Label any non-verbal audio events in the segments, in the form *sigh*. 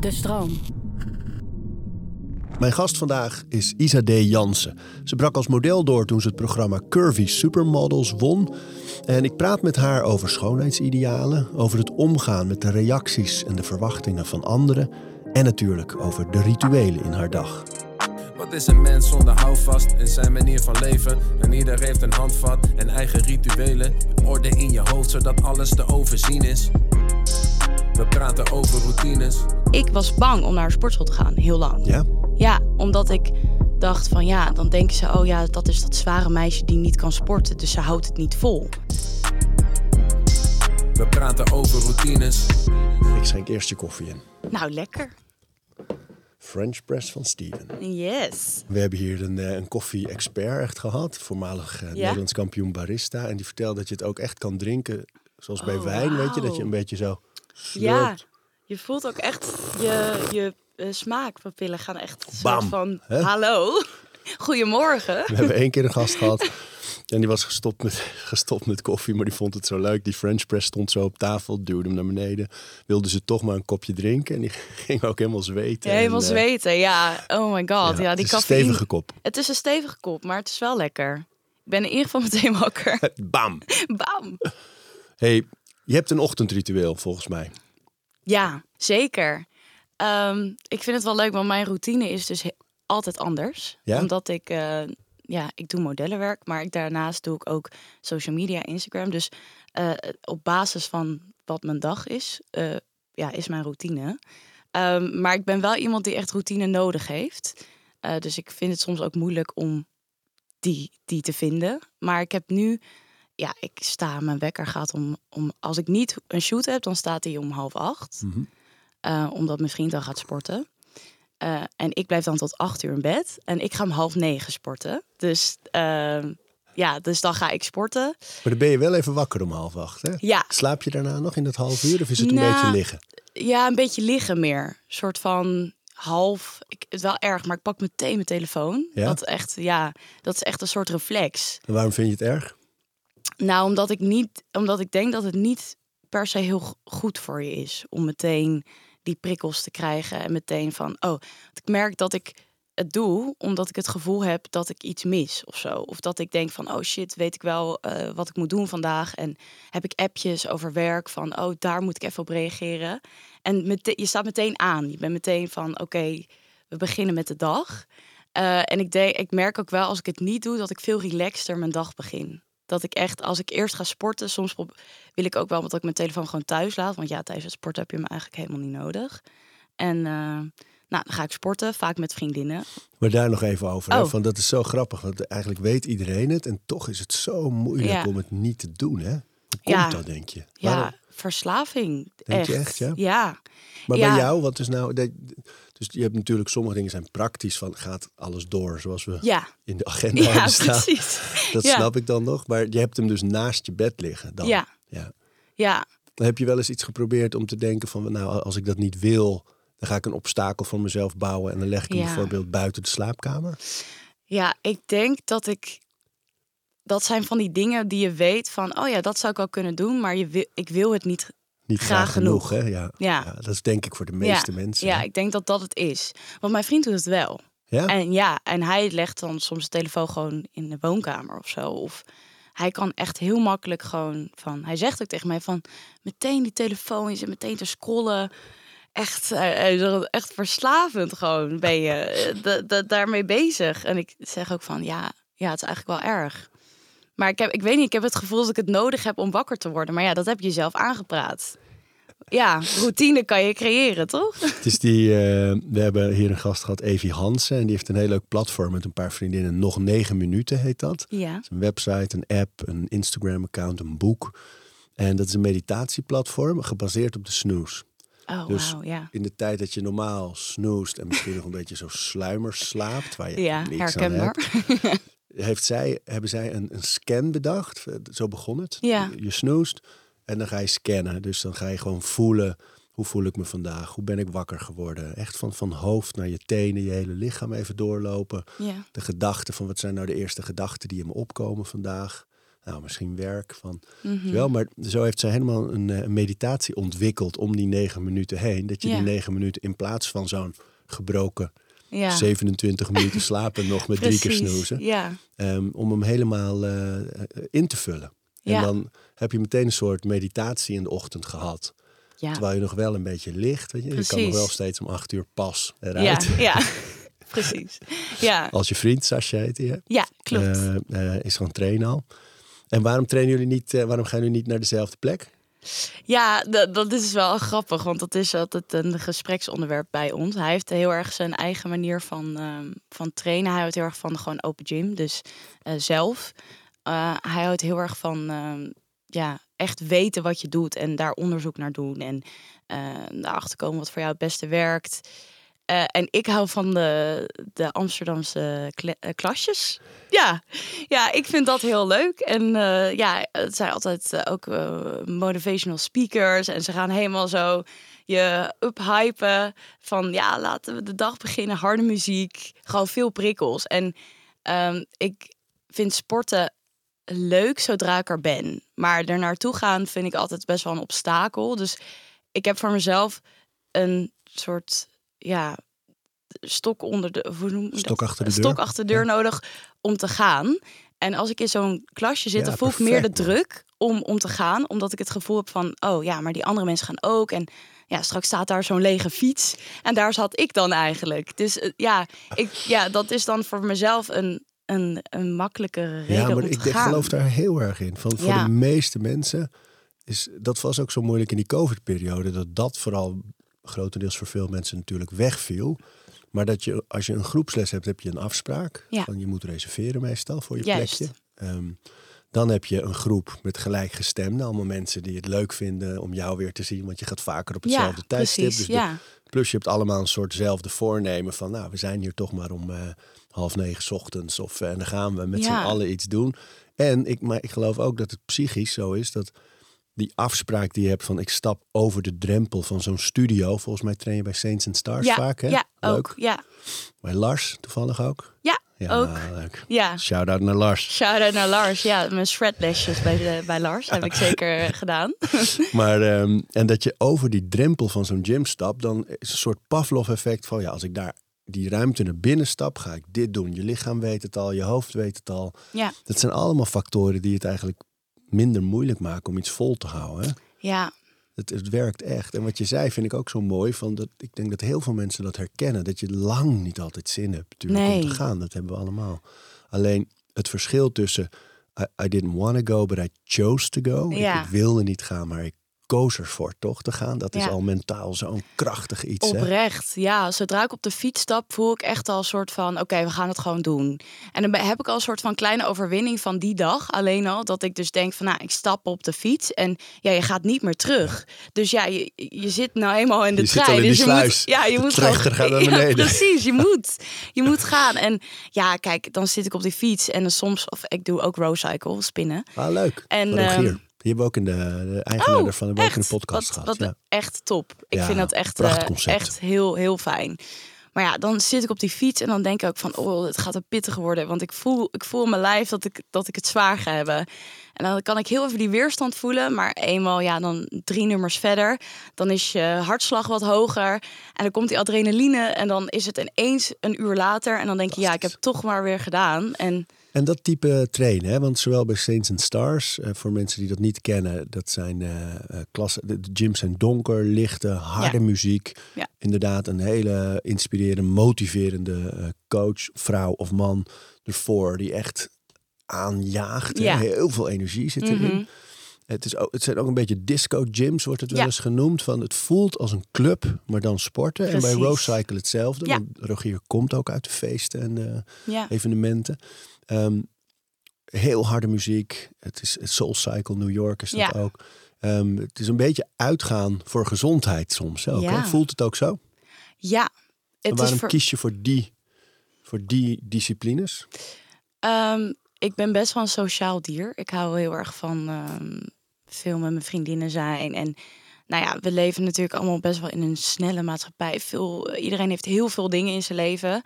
De stroom. Mijn gast vandaag is Isa D. Jansen. Ze brak als model door toen ze het programma Curvy Supermodels won. En ik praat met haar over schoonheidsidealen, over het omgaan met de reacties en de verwachtingen van anderen. En natuurlijk over de rituelen in haar dag. Wat is een mens zonder houvast in zijn manier van leven? En ieder heeft een handvat en eigen rituelen. Orde in je hoofd zodat alles te overzien is. We praten over routines. Ik was bang om naar een sportschool te gaan, heel lang. Ja? Ja, omdat ik dacht van ja, dan denken ze, oh ja, dat is dat zware meisje die niet kan sporten, dus ze houdt het niet vol. We praten over routines. Ik schenk eerst je koffie in. Nou, lekker. French press van Steven. Yes. We hebben hier een, eh, een koffie-expert echt gehad. Voormalig eh, Nederlands kampioen barista. En die vertelde dat je het ook echt kan drinken. Zoals bij Oh, wijn, weet je. Dat je een beetje zo Ja, je voelt ook echt je, je eh, smaakpapillen gaan echt Bam, van hè? hallo, *laughs* goedemorgen. We hebben één keer een gast gehad. En die was gestopt met, *laughs* gestopt met koffie, maar die vond het zo leuk. Die French press stond zo op tafel, duwde hem naar beneden. Wilde ze toch maar een kopje drinken. En die *laughs* ging ook helemaal zweten. Ja, helemaal En, eh, zweten, ja. Oh my god, ja, het die is een stevige kop. Het is een stevige kop, maar het is wel lekker. Ik ben in ieder geval meteen wakker. Bam! Bam. hey, je hebt een ochtendritueel volgens mij. Ja, zeker. Ehm, ik vind het wel leuk, want mijn routine is dus altijd anders. Ja? Omdat ik, eh, ja, ik doe modellenwerk, maar ik, daarnaast doe ik ook social media, Instagram. Dus eh, op basis van wat mijn dag is, eh, ja, is mijn routine. Ehm, maar ik ben wel iemand die echt routine nodig heeft. Dus ik vind het soms ook moeilijk om die, die te vinden. Maar ik heb nu, ja, ik sta, mijn wekker gaat om, om, als ik niet een shoot heb, dan staat hij om half acht. Eh, omdat mijn vriend dan gaat sporten. Eh, en ik blijf dan tot acht uur in bed. En ik ga om half negen sporten. Dus ehm, ja, dus dan ga ik sporten. Maar dan ben je wel even wakker om half acht, hè? Ja, Slaap je daarna nog in dat half uur of is het een Nou, beetje liggen? ja, een beetje liggen meer. Een soort van half. Ik, het is wel erg, maar ik pak meteen mijn telefoon. Ja? Dat echt, ja, dat is echt een soort reflex. En waarom vind je het erg? Nou, omdat ik niet, omdat ik denk dat het niet per se heel go- goed voor je is om meteen die prikkels te krijgen en meteen van, oh, ik merk dat ik het doe omdat ik het gevoel heb dat ik iets mis of zo, of dat ik denk van, oh shit, weet ik wel eh, wat ik moet doen vandaag en heb ik appjes over werk van, oh, daar moet ik even op reageren en je staat meteen aan, je bent meteen van, oké, we beginnen met de dag. Eh, en ik, ik merk ook wel als ik het niet doe, dat ik veel relaxter mijn dag begin. Dat ik echt, als ik eerst ga sporten, soms wil ik ook wel dat ik mijn telefoon gewoon thuis laat. Want ja, tijdens het sporten heb je hem eigenlijk helemaal niet nodig. En eh, nou, dan ga ik sporten, vaak met vriendinnen. Maar daar nog even over. Hè? Oh. Van, dat is zo grappig, want eigenlijk weet iedereen het. En toch is het zo moeilijk Ja. om het niet te doen. Hè? Hoe komt Ja. dat, denk je? Ja, verslaving. Denk echt. je echt, ja? Ja. Maar bij jou, wat is nou... Dus je hebt natuurlijk, sommige dingen zijn praktisch. Van, gaat alles door zoals we Ja, in de agenda ja hebben staan? precies. *laughs* Dat Ja. snap ik dan nog. Maar je hebt hem dus naast je bed liggen dan. Ja. ja. Ja, Dan heb je wel eens iets geprobeerd om te denken van... nou, als ik dat niet wil, dan ga ik een obstakel voor mezelf bouwen... en dan leg ik hem bijvoorbeeld buiten de slaapkamer. ja, ik denk dat ik... Dat zijn van die dingen die je weet van... oh ja, dat zou ik wel kunnen doen, maar je wil, ik wil het niet Niet graag, Graag genoeg, genoeg. hè? Ja. Ja. Ja, dat is denk ik voor de meeste ja, mensen. Ja, hè? ik denk dat dat het is. Want mijn vriend doet het wel. Ja? En ja, en hij legt dan soms de telefoon gewoon in de woonkamer of zo. Of hij kan echt heel makkelijk gewoon van. Hij zegt ook tegen mij van meteen die telefoon, je zit meteen te scrollen. Echt, eh, zegt, echt verslavend gewoon ben je eh, da- da- daarmee bezig. En ik zeg ook van ja, ja, het is eigenlijk wel erg. Maar ik, heb, ik weet niet, ik heb het gevoel dat ik het nodig heb om wakker te worden. Maar ja, dat heb je zelf aangepraat. Ja, routine kan je creëren, toch? *laughs* Het is die, eh, we hebben hier een gast gehad, Evie Hansen. En die heeft een heel leuk platform met een paar vriendinnen. Nog negen minuten heet dat. Ja. Is een website, een app, een Instagram-account, een boek. En dat is een meditatieplatform gebaseerd op de snooze. Oh, Dus wauw, ja. in de tijd dat je normaal snoest en misschien nog een beetje zo sluimer slaapt, waar je Ja, niks aan herkenbaar. hebt, *laughs* heeft zij, hebben zij een, een scan bedacht. Zo begon het. Ja. Je snoest en dan ga je scannen. Dus dan ga je gewoon voelen, hoe voel ik me vandaag? Hoe ben ik wakker geworden? Echt van, van hoofd naar je tenen, je hele lichaam even doorlopen. Ja. De gedachten van wat zijn nou de eerste gedachten die in me opkomen vandaag. nou, misschien werk. Van, Mhm. wel, maar zo heeft zij helemaal een, eh, een meditatie ontwikkeld om die negen minuten heen. Dat je Ja. die negen minuten in plaats van zo'n gebroken ja. 27 minuten slapen nog met drie keer snoezen. Ja, Ehm, om hem helemaal eh, eh, in te vullen. En Ja. dan heb je meteen een soort meditatie in de ochtend gehad. ja. Terwijl je nog wel een beetje ligt. Weet je? je kan nog wel steeds om acht uur pas ja, eruit. ja. *laughs* precies. Ja, Als je vriend, Sascha heet hij, ja klopt. Eh, is gewoon trainen al. En waarom trainen jullie niet, waarom gaan jullie niet naar dezelfde plek? Ja, dat, is wel grappig, want dat is altijd een gespreksonderwerp bij ons. Hij heeft heel erg zijn eigen manier van, ehm, van trainen. Hij houdt heel erg van gewoon open gym, dus eh, zelf. Eh, hij houdt heel erg van ehm, ja, echt weten wat je doet en daar onderzoek naar doen. En eh daarachter komen wat voor jou het beste werkt. Eh, en ik hou van de, de Amsterdamse eh, klasjes. Ja. ja, ik vind dat heel leuk. En eh, ja, het zijn altijd ook motivational speakers. En ze gaan helemaal zo je uphypen van ja, laten we de dag beginnen. Harde muziek, gewoon veel prikkels. En ehm, ik vind sporten leuk zodra ik er ben. Maar er naartoe gaan vind ik altijd best wel een obstakel. Dus ik heb voor mezelf een soort ja, stok onder de hoe noem? Stok achter de deur. stok achter de deur nodig om te gaan. En als ik in zo'n klasje zit, Ja, dan voel ik meer de druk om, om te gaan. Omdat ik het gevoel heb van, oh ja, maar die andere mensen gaan ook. En ja, straks staat daar zo'n lege fiets. En daar zat ik dan eigenlijk. Dus eh, ja, ik, ja, dat is dan voor mezelf een, een, een makkelijkere reden Ja, maar om ik te gaan. geloof daar heel erg in. Van, voor Ja. de meeste mensen is dat was ook zo moeilijk in die COVID-periode. Dat dat vooral grotendeels voor veel mensen natuurlijk wegviel. Maar dat je, als je een groepsles hebt, heb je een afspraak. Ja. Van je moet reserveren meestal voor je Juist. plekje. Ehm, dan heb je een groep met gelijkgestemden. Allemaal mensen die het leuk vinden om jou weer te zien. Want je gaat vaker op hetzelfde ja, tijdstip. precies. Dus de-. Plus je hebt allemaal een soortzelfde voornemen van... nou, we zijn hier toch maar om eh, half negen 's ochtends. Of eh, en dan gaan we met Ja. z'n allen iets doen. En ik, maar ik geloof ook dat het psychisch zo is... dat die afspraak die je hebt van... ik stap over de drempel van zo'n studio. Volgens mij train je bij Saints and Stars ja, vaak, hè? ja, Leuk. ook. Ja, Bij Lars toevallig ook. ja, Ja, ook. leuk. Ja. Shout-out naar Lars. Shout-out naar Lars. Ja, mijn shredlesjes bij, de, bij Lars heb ik *laughs* zeker eh, gedaan. *laughs* Maar, ehm, en dat je over die drempel van zo'n gym stapt, dan is een soort Pavlov-effect van ja, als ik daar die ruimte naar binnen stap, ga ik dit doen. Je lichaam weet het al, je hoofd weet het al. Ja, Dat zijn allemaal factoren die het eigenlijk minder moeilijk maken om iets vol te houden. Hè? ja, Het, het werkt echt. En wat je zei vind ik ook zo mooi. Van dat, ik denk dat heel veel mensen dat herkennen. Dat je lang niet altijd zin hebt natuurlijk, om Nee. te gaan. Dat hebben we allemaal. Alleen het verschil tussen I, I didn't want to go, but I chose to go. Ik- Ja. Ik, wilde niet gaan, maar ik koos ervoor toch te gaan. Dat is al mentaal zo'n krachtig iets. Hè? oprecht. Ja, zodra ik op de fiets stap, voel ik echt al een soort van... oké, we gaan het gewoon doen. En dan heb ik al een soort van kleine overwinning van die dag. Alleen al dat ik dus denk van, nou, ik stap op de fiets... en ja, je gaat niet meer terug. Dus ja, je, je zit nou eenmaal in de Je zit trein. al in dus je sluis. moet, ja, je De moet trechter gaat naar *laughs* Ja, beneden. precies, je *laughs* moet. Je moet gaan. En ja, kijk, dan zit ik op die fiets... en dan soms, of ik doe ook row cycle, spinnen. Ah, leuk. En, Die hebben we ook in de, de eigenaar Oh, in echt? de podcast wat, gehad. Wat ja. echt top. Ik Ja, vind dat echt, eh, echt heel, heel fijn. Maar ja, dan zit ik op die fiets en dan denk ik ook van, oh, het gaat een pittig worden. Want ik voel, ik voel in mijn lijf dat ik, dat ik het zwaar ga hebben. En dan kan ik heel even die weerstand voelen. Maar eenmaal, ja, dan drie nummers verder. Dan is je hartslag wat hoger. En dan komt die adrenaline. En dan is het ineens een uur later. En dan denk je, ja, ik heb toch maar weer gedaan. En En dat type trainen, hè? want zowel bij Saints and Stars, eh, voor mensen die dat niet kennen, dat zijn eh, eh, klassen. De, gyms zijn donker, lichte, harde Ja. muziek. Ja. Inderdaad, een hele inspirerende, motiverende coach, vrouw of man ervoor, die echt aanjaagt. Ja. Heel veel energie zit erin. Mhm. Het, is ook, het zijn ook een beetje disco gyms, wordt het wel Ja. eens genoemd. Van het voelt als een club, maar dan sporten. En bij. Row Cycle hetzelfde. Ja. Want Rogier komt ook uit de feesten en de ja. evenementen. Ehm, heel harde muziek. Het is Soul Cycle New York is dat Ja. ook. Ehm, het is een beetje uitgaan voor gezondheid soms ook. Ja. Hè? Voelt het ook zo? ja. En Het waarom is voor... kies je voor die, voor die disciplines? Ehm, ik ben best wel een sociaal dier. Ik hou heel erg van ehm, veel met mijn vriendinnen zijn. En nou ja, we leven natuurlijk allemaal best wel in een snelle maatschappij. Veel, iedereen heeft heel veel dingen in zijn leven.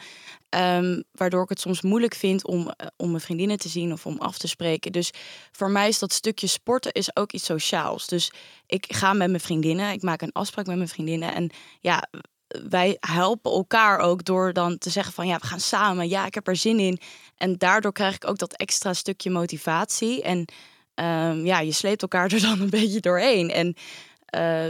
Ehm, waardoor ik het soms moeilijk vind om, eh, om mijn vriendinnen te zien of om af te spreken. Dus voor mij is dat stukje sporten is ook iets sociaals. Dus ik ga met mijn vriendinnen, ik maak een afspraak met mijn vriendinnen. En ja, wij helpen elkaar ook door dan te zeggen van ja, we gaan samen. Ja, ik heb er zin in. En daardoor krijg ik ook dat extra stukje motivatie. En um, ja, je sleept elkaar er dan een *laughs* beetje doorheen. En uh,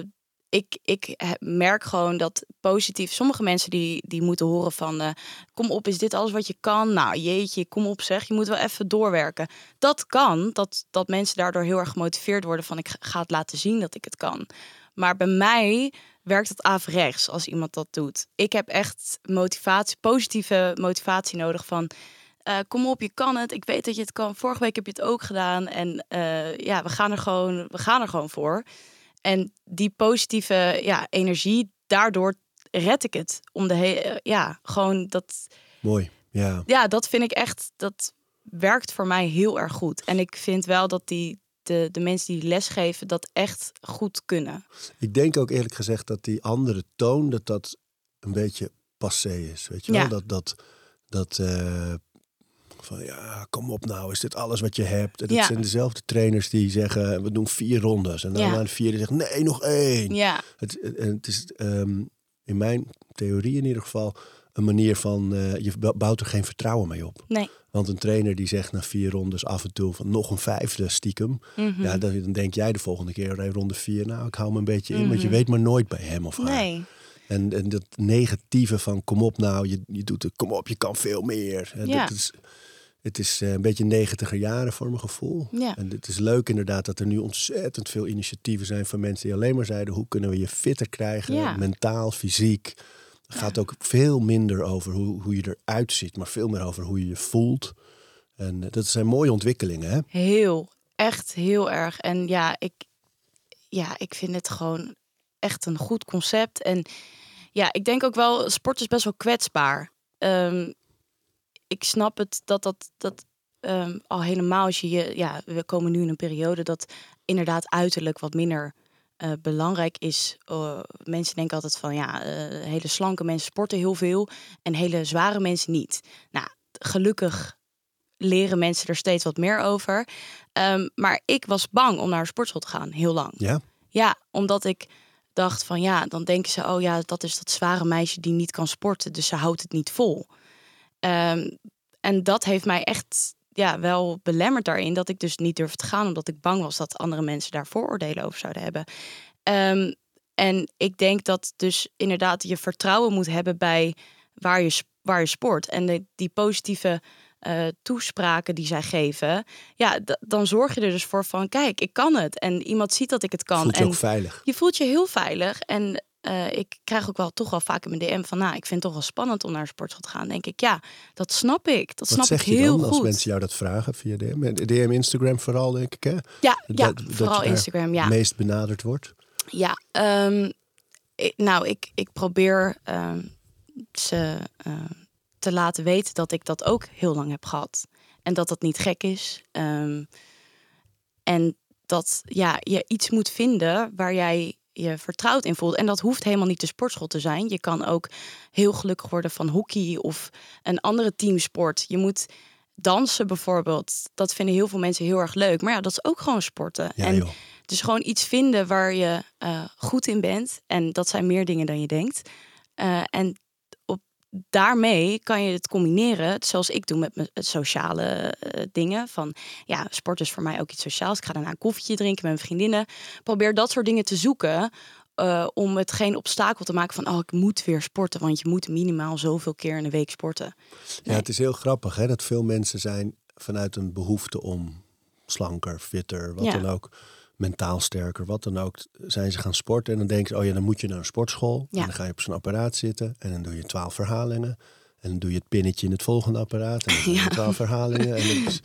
ik, ik merk gewoon dat positief. Sommige mensen die, die moeten horen van uh, kom op, is dit alles wat je kan? Nou jeetje, kom op zeg, je moet wel even doorwerken. Dat kan, dat, dat mensen daardoor heel erg gemotiveerd worden van ik ga het laten zien dat ik het kan. Maar bij mij werkt het averechts als iemand dat doet. Ik heb echt motivatie, positieve motivatie nodig van uh, kom op, je kan het. Ik weet dat je het kan. Vorige week heb je het ook gedaan. En ja, we gaan er gewoon, we gaan er gewoon voor. En die positieve ja, energie, daardoor red ik het. Om de hele, ja, gewoon dat. Mooi. Ja. ja, dat vind ik echt, dat werkt voor mij heel erg goed. En ik vind wel dat die, de, de mensen die lesgeven dat echt goed kunnen. Ik denk ook eerlijk gezegd dat die andere toon, dat dat een beetje passé is. Weet je wel? Dat, dat, dat uh, van ja, kom op nou, is dit alles wat je hebt? En dat zijn dezelfde trainers die zeggen, we doen vier rondes. En dan ja. aan de vierde zegt, nee, nog één. Ja. Het, het is um, in mijn theorie in ieder geval een manier van, uh, je bouwt er geen vertrouwen mee op. Nee. Want een trainer die zegt na vier rondes af en toe van nog een vijfde stiekem. Mm -hmm. Ja, dan, dan, denk jij de volgende keer in ronde vier, nou ik hou me een beetje in. Mm -hmm. Want je mhm. weet maar nooit bij hem of haar. Nee. En, en dat negatieve van kom op nou, je, je doet het, kom op, je kan veel meer. En ja. dat is, het is eh, een beetje negentiger jaren voor mijn gevoel. Ja. En het is leuk inderdaad dat er nu ontzettend veel initiatieven zijn van mensen die alleen maar zeiden hoe kunnen we je fitter krijgen, ja. mentaal, fysiek. Het gaat ook veel minder over hoe, hoe je eruit ziet, maar veel meer over hoe je je voelt. En uh, dat zijn mooie ontwikkelingen, hè? Heel, echt heel erg. En ja, ik, ja, ik vind het gewoon echt een goed concept. En ja, ik denk ook wel, sport is best wel kwetsbaar. Um, ik snap het dat dat, dat um, al helemaal als je je, ja, we komen nu in een periode dat inderdaad uiterlijk wat minder uh, belangrijk is. Uh, mensen denken altijd van ja, uh, hele slanke mensen sporten heel veel en hele zware mensen niet. Nou, gelukkig leren mensen er steeds wat meer over. Um, maar ik was bang om naar een sportschool te gaan, heel lang. Ja? Ja, omdat ik dacht van ja, dan denken ze, oh ja, dat is dat zware meisje die niet kan sporten, dus ze houdt het niet vol. Um, en dat heeft mij echt ja, wel belemmerd daarin dat ik dus niet durfde te gaan, omdat ik bang was dat andere mensen daar vooroordelen over zouden hebben. Um, en ik denk dat dus inderdaad je vertrouwen moet hebben bij waar je, waar je sport. En de, die positieve uh, toespraken die zij geven, ja, dan zorg je er dus voor van, kijk, ik kan het. En iemand ziet dat ik het kan. Voelt je en ook veilig. Je voelt je heel veilig. En uh, ik krijg ook wel toch wel vaak in mijn DM van, nou, ik vind het toch wel spannend om naar een sportschool te gaan. denk ik, ja, dat snap ik. Dat Wat snap zeg ik heel je dan goed. als mensen jou dat vragen via DM? DM, Instagram vooral, denk ik, hè? Ja, ja dat, vooral dat Instagram, ja. meest benaderd wordt. Ja, um, ik, nou, ik, ik probeer um, ze uh, te laten weten dat ik dat ook heel lang heb gehad. En dat dat niet gek is. Um, en dat ja, je iets moet vinden waar jij je vertrouwd in voelt. En dat hoeft helemaal niet de sportschool te zijn. Je kan ook heel gelukkig worden van hockey of een andere teamsport. Je moet dansen bijvoorbeeld. Dat vinden heel veel mensen heel erg leuk. Maar ja, dat is ook gewoon sporten. Ja, en joh. dus gewoon iets vinden waar je uh, goed in bent. En dat zijn meer dingen dan je denkt. Uh, en daarmee kan je het combineren, zoals ik doe met mijn sociale uh, dingen. Van ja, sport is voor mij ook iets sociaals. Ik ga daarna een koffietje drinken met mijn vriendinnen. Probeer dat soort dingen te zoeken. Uh, om het geen obstakel te maken van, oh, ik moet weer sporten, want je moet minimaal zoveel keer in de week sporten. Nee. Ja, het is heel grappig hè, dat veel mensen zijn vanuit een behoefte om slanker, fitter, wat Ja. dan ook, mentaal sterker, wat dan ook, zijn ze gaan sporten. En dan denken ze, oh ja, dan moet je naar een sportschool. Ja. En dan ga je op zo'n apparaat zitten en dan doe je twaalf verhalingen. En dan doe je het pinnetje in het volgende apparaat. En dan doe je *laughs* Ja. twaalf verhalingen. En het is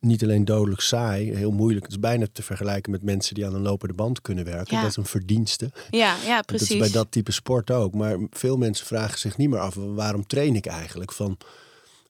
niet alleen dodelijk saai, heel moeilijk. Het is bijna te vergelijken met mensen die aan een lopende band kunnen werken. Ja. Dat is een verdienste. Ja, ja, *laughs* Dat precies. is bij dat type sport ook. Maar veel mensen vragen zich niet meer af, waarom train ik eigenlijk? Van,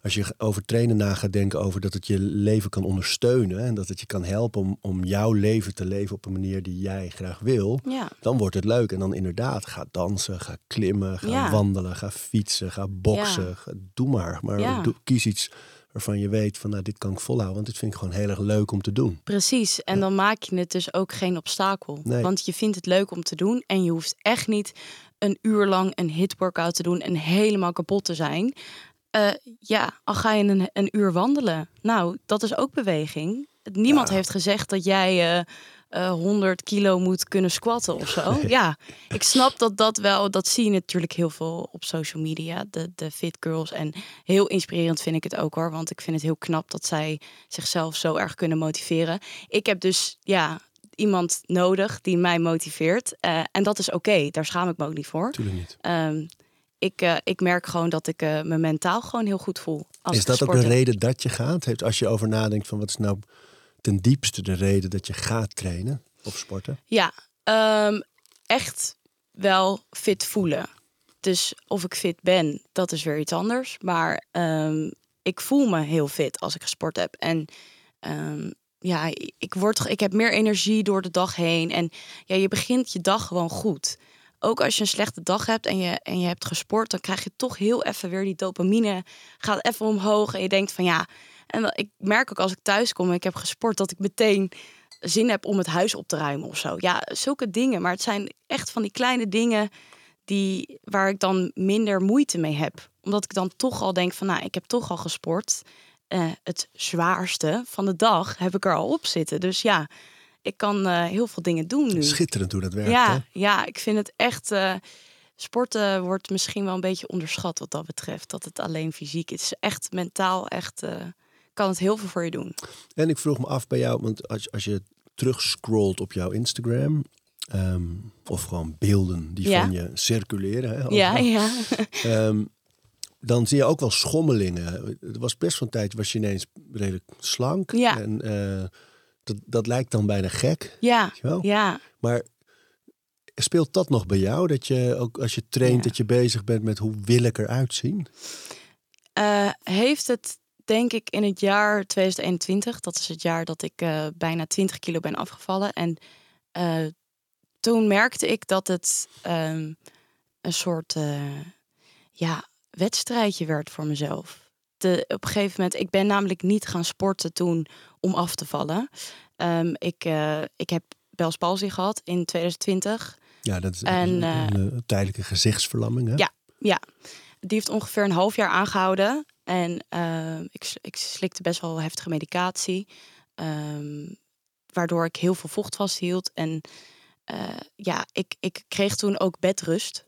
als je over trainen na gaat denken over dat het je leven kan ondersteunen en dat het je kan helpen om, om jouw leven te leven op een manier die jij graag wil, Ja. dan wordt het leuk. En dan inderdaad, ga dansen, ga klimmen, ga Ja. wandelen, ga fietsen, ga boksen. Ja. Ga- doe maar. Maar doe- kies iets waarvan je weet van nou, dit kan ik volhouden, want dit vind ik gewoon heel erg leuk om te doen. Precies. En dan maak je het dus ook geen obstakel. Nee. Want je vindt het leuk om te doen. En je hoeft echt niet een uur lang een hit workout te doen en helemaal kapot te zijn. Eh, ja, al ga je een, een uur wandelen. Nou, dat is ook beweging. Niemand Ja. heeft gezegd dat jij eh, eh, 100 kilo moet kunnen squatten of zo. *laughs* Ja, ik snap dat dat wel, dat zie je natuurlijk heel veel op social media, de, de fit girls. En heel inspirerend vind ik het ook hoor, want ik vind het heel knap dat zij zichzelf zo erg kunnen motiveren. Ik heb dus, ja, iemand nodig die mij motiveert. Eh, en dat is oké, daar schaam ik me ook niet voor. Tuurlijk niet. Ehm, ik, eh, ik merk gewoon dat ik eh, me mentaal gewoon heel goed voel. Als is dat ook de reden dat je gaat? Heeft, als je over nadenkt van wat is nou ten diepste de reden dat je gaat trainen of sporten? Ja, ehm, echt wel fit voelen. Dus of ik fit ben, dat is weer iets anders. Maar ehm, ik voel me heel fit als ik gesport heb. En ehm, ja, ik, word, ik heb meer energie door de dag heen. En ja, je begint je dag gewoon goed. Ook als je een slechte dag hebt en je, en je hebt gesport, dan krijg je toch heel even weer die dopamine. Gaat even omhoog en je denkt van ja. En ik merk ook als ik thuis kom en ik heb gesport, dat ik meteen zin heb om het huis op te ruimen of zo. Ja, zulke dingen. Maar het zijn echt van die kleine dingen die, waar ik dan minder moeite mee heb. Omdat ik dan toch al denk van, nou, ik heb toch al gesport. Eh, het zwaarste van de dag heb ik er al op zitten. Dus ja, ik kan eh, heel veel dingen doen nu. Schitterend hoe dat werkt. hè? Ja, ja, ik vind het echt. eh, sporten wordt misschien wel een beetje onderschat wat dat betreft. Dat het alleen fysiek is. Echt mentaal, echt eh, kan het heel veel voor je doen. En ik vroeg me af bij jou, want als, als je terugscrollt op jouw Instagram, ehm, of gewoon beelden die Ja. van je circuleren, hè, Ja, ja. *laughs* ehm, dan zie je ook wel schommelingen. Het was best van tijd, was je ineens redelijk slank. Ja. En dat, dat lijkt dan bijna gek. Ja, ja. Maar speelt dat nog bij jou? Dat je ook als je traint, Ja. dat je bezig bent met hoe wil ik eruit zien? Eh, heeft het, denk ik, in het jaar 2021, dat is het jaar dat ik eh, bijna 20 kilo ben afgevallen. En eh, toen merkte ik dat het ehm, een soort ja, wedstrijdje werd voor mezelf. De, op een gegeven moment, ik ben namelijk niet gaan sporten toen om af te vallen. Ehm, ik, eh, ik heb Bell's palsy gehad in 2020. Ja, dat is En, een, eh, een, eh, tijdelijke gezichtsverlamming. Hè? Ja. Ja, die heeft ongeveer een half jaar aangehouden. En ehm, ik, ik slikte best wel heftige medicatie. ehm, waardoor ik heel veel vocht vasthield. En ja, ik, ik kreeg toen ook bedrust.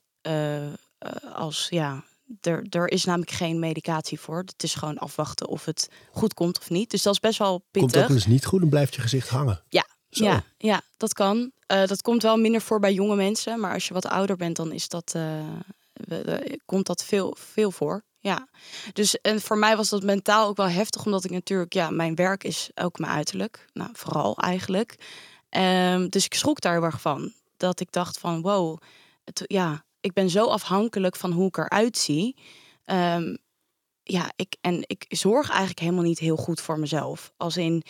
als ja, er, er is namelijk geen medicatie voor. Het is gewoon afwachten of het goed komt of niet. Dus dat is best wel Komt pittig. ook wel eens niet goed, dan blijft je gezicht hangen. Ja, Zo. Ja, ja, dat kan. Eh, dat komt wel minder voor bij jonge mensen. Maar als je wat ouder bent, dan is dat, eh, komt dat veel, veel voor. Ja. Dus en voor mij was dat mentaal ook wel heftig. Omdat ik natuurlijk, ja, mijn werk is ook mijn uiterlijk. Nou, vooral eigenlijk. Ehm, dus ik schrok daar heel erg van. Dat ik dacht van, wow, het, ja, ik ben zo afhankelijk van hoe ik eruit zie. Ehm, ja, ik, en ik zorg eigenlijk helemaal niet heel goed voor mezelf. Als in,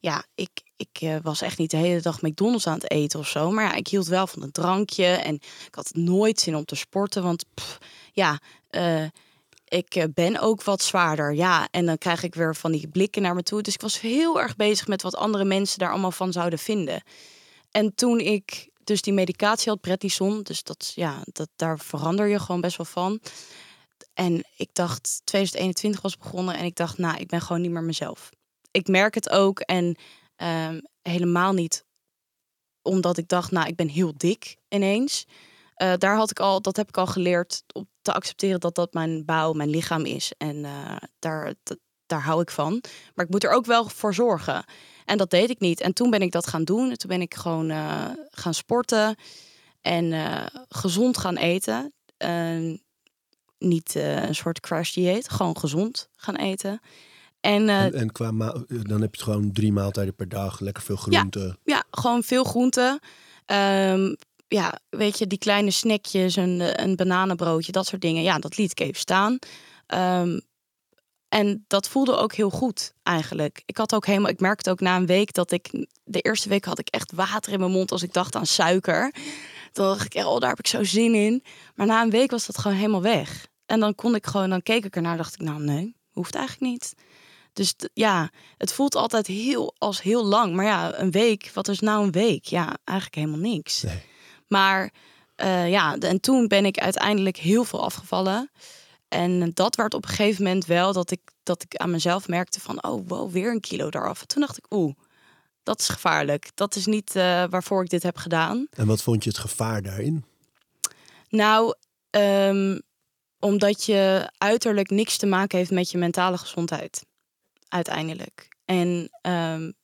ja, ik, ik eh, was echt niet de hele dag McDonald's aan het eten of zo. Maar ja, ik hield wel van een drankje. En ik had nooit zin om te sporten. Want ja, eh, ik eh, ben ook wat zwaarder. Ja, en dan krijg ik weer van die blikken naar me toe. Dus ik was heel erg bezig met wat andere mensen daar allemaal van zouden vinden. En toen ik dus die medicatie had, prednison, dus dat, ja, dat, daar verander je gewoon best wel van. En ik dacht, 2021 was begonnen en ik dacht, nou, ik ben gewoon niet meer mezelf. Ik merk het ook en ehm, helemaal niet omdat ik dacht, nou, ik ben heel dik ineens. Eh, daar had ik al, dat heb ik al geleerd om te accepteren dat dat mijn bouw, mijn lichaam is. En eh, daar, daar hou ik van. Maar ik moet er ook wel voor zorgen. En dat deed ik niet. En toen ben ik dat gaan doen. En toen ben ik gewoon eh, gaan sporten en eh, gezond gaan eten. Niet eh, een soort crash dieet, gewoon gezond gaan eten. En En, en qua dan heb je gewoon drie maaltijden per dag, lekker veel groenten. ja, gewoon veel groenten. Ehm, ja, weet je, die kleine snackjes, een, een bananenbroodje, dat soort dingen. Ja, dat liet ik even staan. Ehm, En dat voelde ook heel goed eigenlijk. Ik had ook helemaal, ik merkte ook na een week dat ik de eerste week had ik echt water in mijn mond als ik dacht aan suiker. Dan dacht ik, oh, daar heb ik zo zin in. Maar na een week was dat gewoon helemaal weg. En dan kon ik gewoon, dan keek ik ernaar, dacht ik, nou nee, hoeft eigenlijk niet. Dus ja, het voelt altijd heel als heel lang. Maar ja, een week, wat is nou een week? Ja, eigenlijk helemaal niks. Nee. Maar uh, ja, en toen ben ik uiteindelijk heel veel afgevallen. En dat werd op een gegeven moment wel dat ik, dat ik aan mezelf merkte van, oh wow, weer een kilo eraf. Toen dacht ik, oeh, dat is gevaarlijk. Dat is niet uh, waarvoor ik dit heb gedaan. En wat vond je het gevaar daarin? Nou, um, omdat je uiterlijk niks te maken heeft met je mentale gezondheid. Uiteindelijk. En um,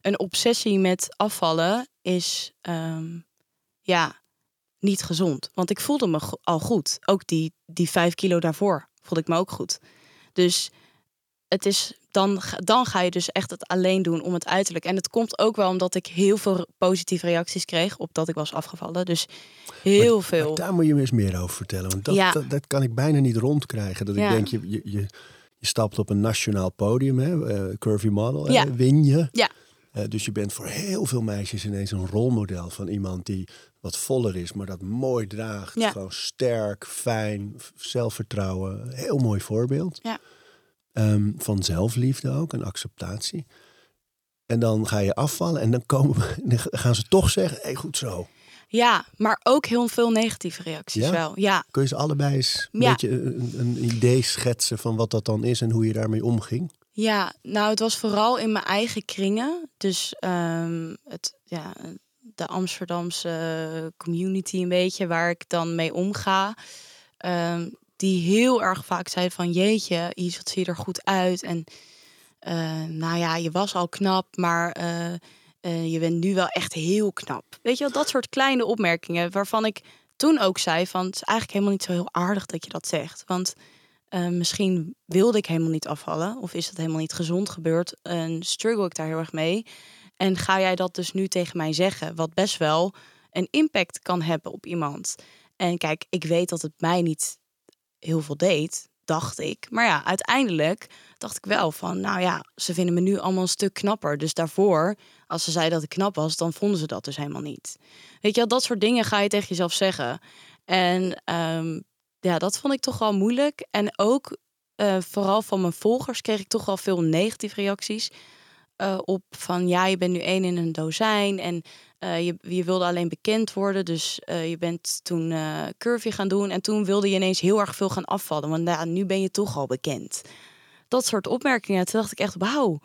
een obsessie met afvallen is um, ja, niet gezond. Want ik voelde me al goed. Ook die, die vijf kilo daarvoor voelde ik me ook goed. Dus het is, dan, dan ga je dus echt het alleen doen om het uiterlijk. En het komt ook wel omdat ik heel veel positieve reacties kreeg op dat ik was afgevallen. Dus heel veel. daar moet je me eens meer over vertellen. Want dat, ja. dat, kan ik bijna niet rondkrijgen. Dat ik denk, je, je, je, je stapt op een nationaal podium, hè, uh, Curvy Model, ja. win je. Ja. Uh, dus je bent voor heel veel meisjes ineens een rolmodel van iemand die wat voller is, maar dat mooi draagt. Ja. Gewoon sterk, fijn, zelfvertrouwen. Heel mooi voorbeeld. Ja. Um, van zelfliefde ook en acceptatie. En dan ga je afvallen en dan, komen, dan gaan ze toch zeggen, hey, goed zo. Ja, maar ook heel veel negatieve reacties ja? wel. Ja. Kun je ze allebei eens een beetje een, een, idee schetsen van wat dat dan is en hoe je daarmee omging? Ja, nou het was vooral in mijn eigen kringen. Dus um, het, ja, de Amsterdamse community een beetje, waar ik dan mee omga. Um, die heel erg vaak zei van jeetje, Is, wat zie je er goed uit. En uh, nou ja, je was al knap, maar uh, uh, je bent nu wel echt heel knap. Weet je wel, dat soort kleine opmerkingen waarvan ik toen ook zei van het is eigenlijk helemaal niet zo heel aardig dat je dat zegt. Want misschien wilde ik helemaal niet afvallen of is het helemaal niet gezond gebeurd en struggle ik daar heel erg mee. En ga jij dat dus nu tegen mij zeggen, wat best wel een impact kan hebben op iemand. En kijk, ik weet dat het mij niet heel veel deed, dacht ik. Maar ja, uiteindelijk dacht ik wel van, nou ja, ze vinden me nu allemaal een stuk knapper. Dus daarvoor, als ze zei dat ik knap was, dan vonden ze dat dus helemaal niet. Weet je wel, dat soort dingen ga je tegen jezelf zeggen. En um, ja, dat vond ik toch wel moeilijk. En ook uh, vooral van mijn volgers kreeg ik toch wel veel negatieve reacties. Uh, op van ja, je bent nu één in een dozijn en uh, je, je wilde alleen bekend worden. Dus uh, je bent toen curvy gaan doen en toen wilde je ineens heel erg veel gaan afvallen. Want ja, nu ben je toch al bekend. Dat soort opmerkingen. Toen dacht ik echt, wauw.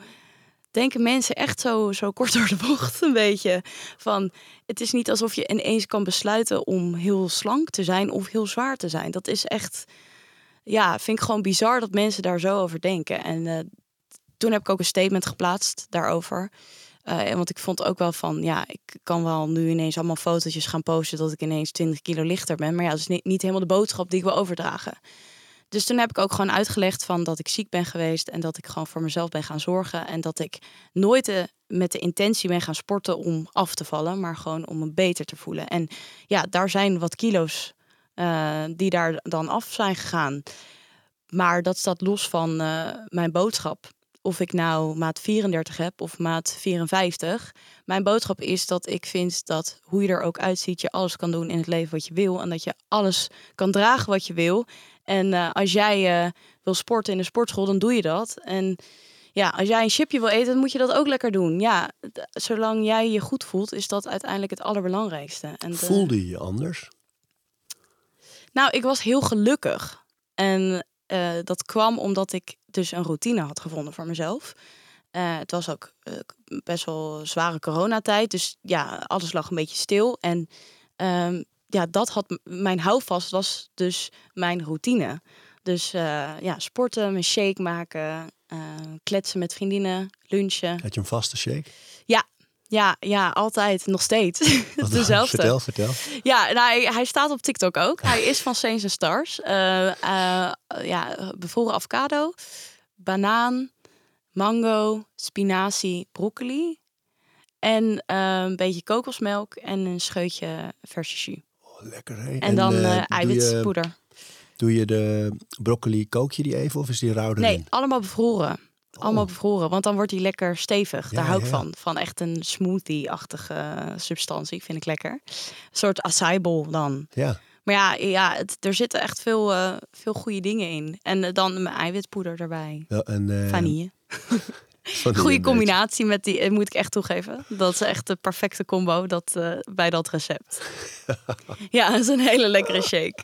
Denken mensen echt zo, zo kort door de bocht een beetje. Van, het is niet alsof je ineens kan besluiten om heel slank te zijn of heel zwaar te zijn. Dat is echt, ja, vind ik gewoon bizar dat mensen daar zo over denken. En toen heb ik ook een statement geplaatst daarover. Uh, want ik vond ook wel van, ja, ik kan wel nu ineens allemaal fotootjes gaan posten dat ik ineens 20 kilo lichter ben. Maar ja, dat is niet, niet helemaal de boodschap die ik wil overdragen. Dus toen heb ik ook gewoon uitgelegd van dat ik ziek ben geweest en dat ik gewoon voor mezelf ben gaan zorgen. En dat ik nooit de, met de intentie ben gaan sporten om af te vallen, maar gewoon om me beter te voelen. En ja, daar zijn wat kilo's uh, die daar dan af zijn gegaan. Maar dat staat los van mijn boodschap of ik nou maat 34 heb of maat 54. Mijn boodschap is dat ik vind dat hoe je er ook uitziet, je alles kan doen in het leven wat je wil. En dat je alles kan dragen wat je wil. En uh, als jij uh, wil sporten in de sportschool, dan doe je dat. En ja, als jij een chipje wil eten, dan moet je dat ook lekker doen. Ja, zolang jij je goed voelt, is dat uiteindelijk het allerbelangrijkste. En Voelde je je anders? Nou, ik was heel gelukkig. En uh, dat kwam omdat ik dus een routine had gevonden voor mezelf. Uh, het was ook uh, best wel zware coronatijd. Dus ja, alles lag een beetje stil. En um, ja, dat had mijn houvast was dus mijn routine. Dus ja, sporten, mijn shake maken, kletsen met vriendinnen, lunchen. Had je een vaste shake? Ja, ja, ja, altijd, nog steeds. *laughs* Dezelfde. Vertel, vertel. Ja, nou, hij, staat op TikTok ook. Hij is van Saints and Stars. Uh, uh, ja, bevroren avocado, banaan, mango, spinazie, broccoli. En uh, een beetje kokosmelk en een scheutje verse jus. Oh, lekker hè? En, dan eiwitpoeder. Doe je de broccoli, kook je die even of is die rauw erin? Nee, allemaal bevroren. Allemaal Oh. bevroren, want dan wordt die lekker stevig. Daar Ja, hou ik ja. van. Van echt een smoothie-achtige substantie, vind ik lekker. Een soort acai dan. Ja, Maar ja, ja het, er zitten echt veel, eh, veel goede dingen in. En eh, dan mijn eiwitpoeder erbij. wel een eh, Vanille. *laughs* Goede combinatie met die, moet ik echt toegeven. Dat is echt de perfecte combo dat, bij dat recept. *laughs* ja, dat is een hele lekkere shake.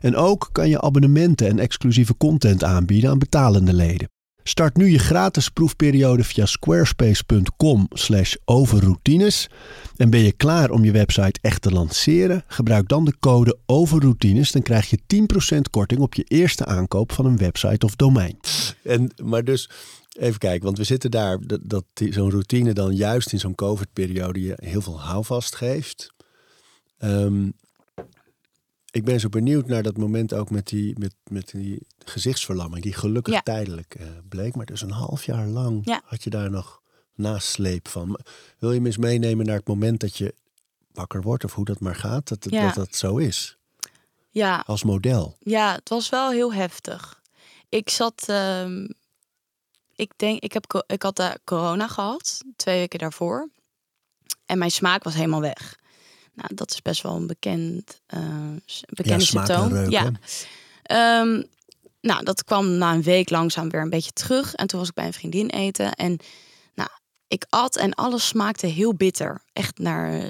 En ook kan je abonnementen en exclusieve content aanbieden aan betalende leden. Start nu je gratis proefperiode via squarespace.com slash overroutines. En ben je klaar om je website echt te lanceren? Gebruik dan de code overroutines. Dan krijg je 10% korting op je eerste aankoop van een website of domein. En, maar dus, even kijken, want we zitten daar, dat, zo'n routine dan juist in zo'n COVID-periode je heel veel houvast geeft. Ehm, ik ben zo benieuwd naar dat moment ook met die, met, met die gezichtsverlamming, die gelukkig Ja. tijdelijk eh, bleek. Maar dus een half jaar lang Ja. had je daar nog nasleep van. Wil je me eens meenemen naar het moment dat je wakker wordt of hoe dat maar gaat, dat Ja. dat, dat zo is, Ja, als model? Ja, het was wel heel heftig. Ik zat, ehm, ik denk, ik, heb, ik had daar corona gehad, twee weken daarvoor. En mijn smaak was helemaal weg. Nou, dat is best wel een bekend, een bekende symptoom. reuk, ja. Ehm, nou, dat kwam na een week langzaam weer een beetje terug. En toen was ik bij een vriendin eten. En nou, ik at en alles smaakte heel bitter. Echt naar,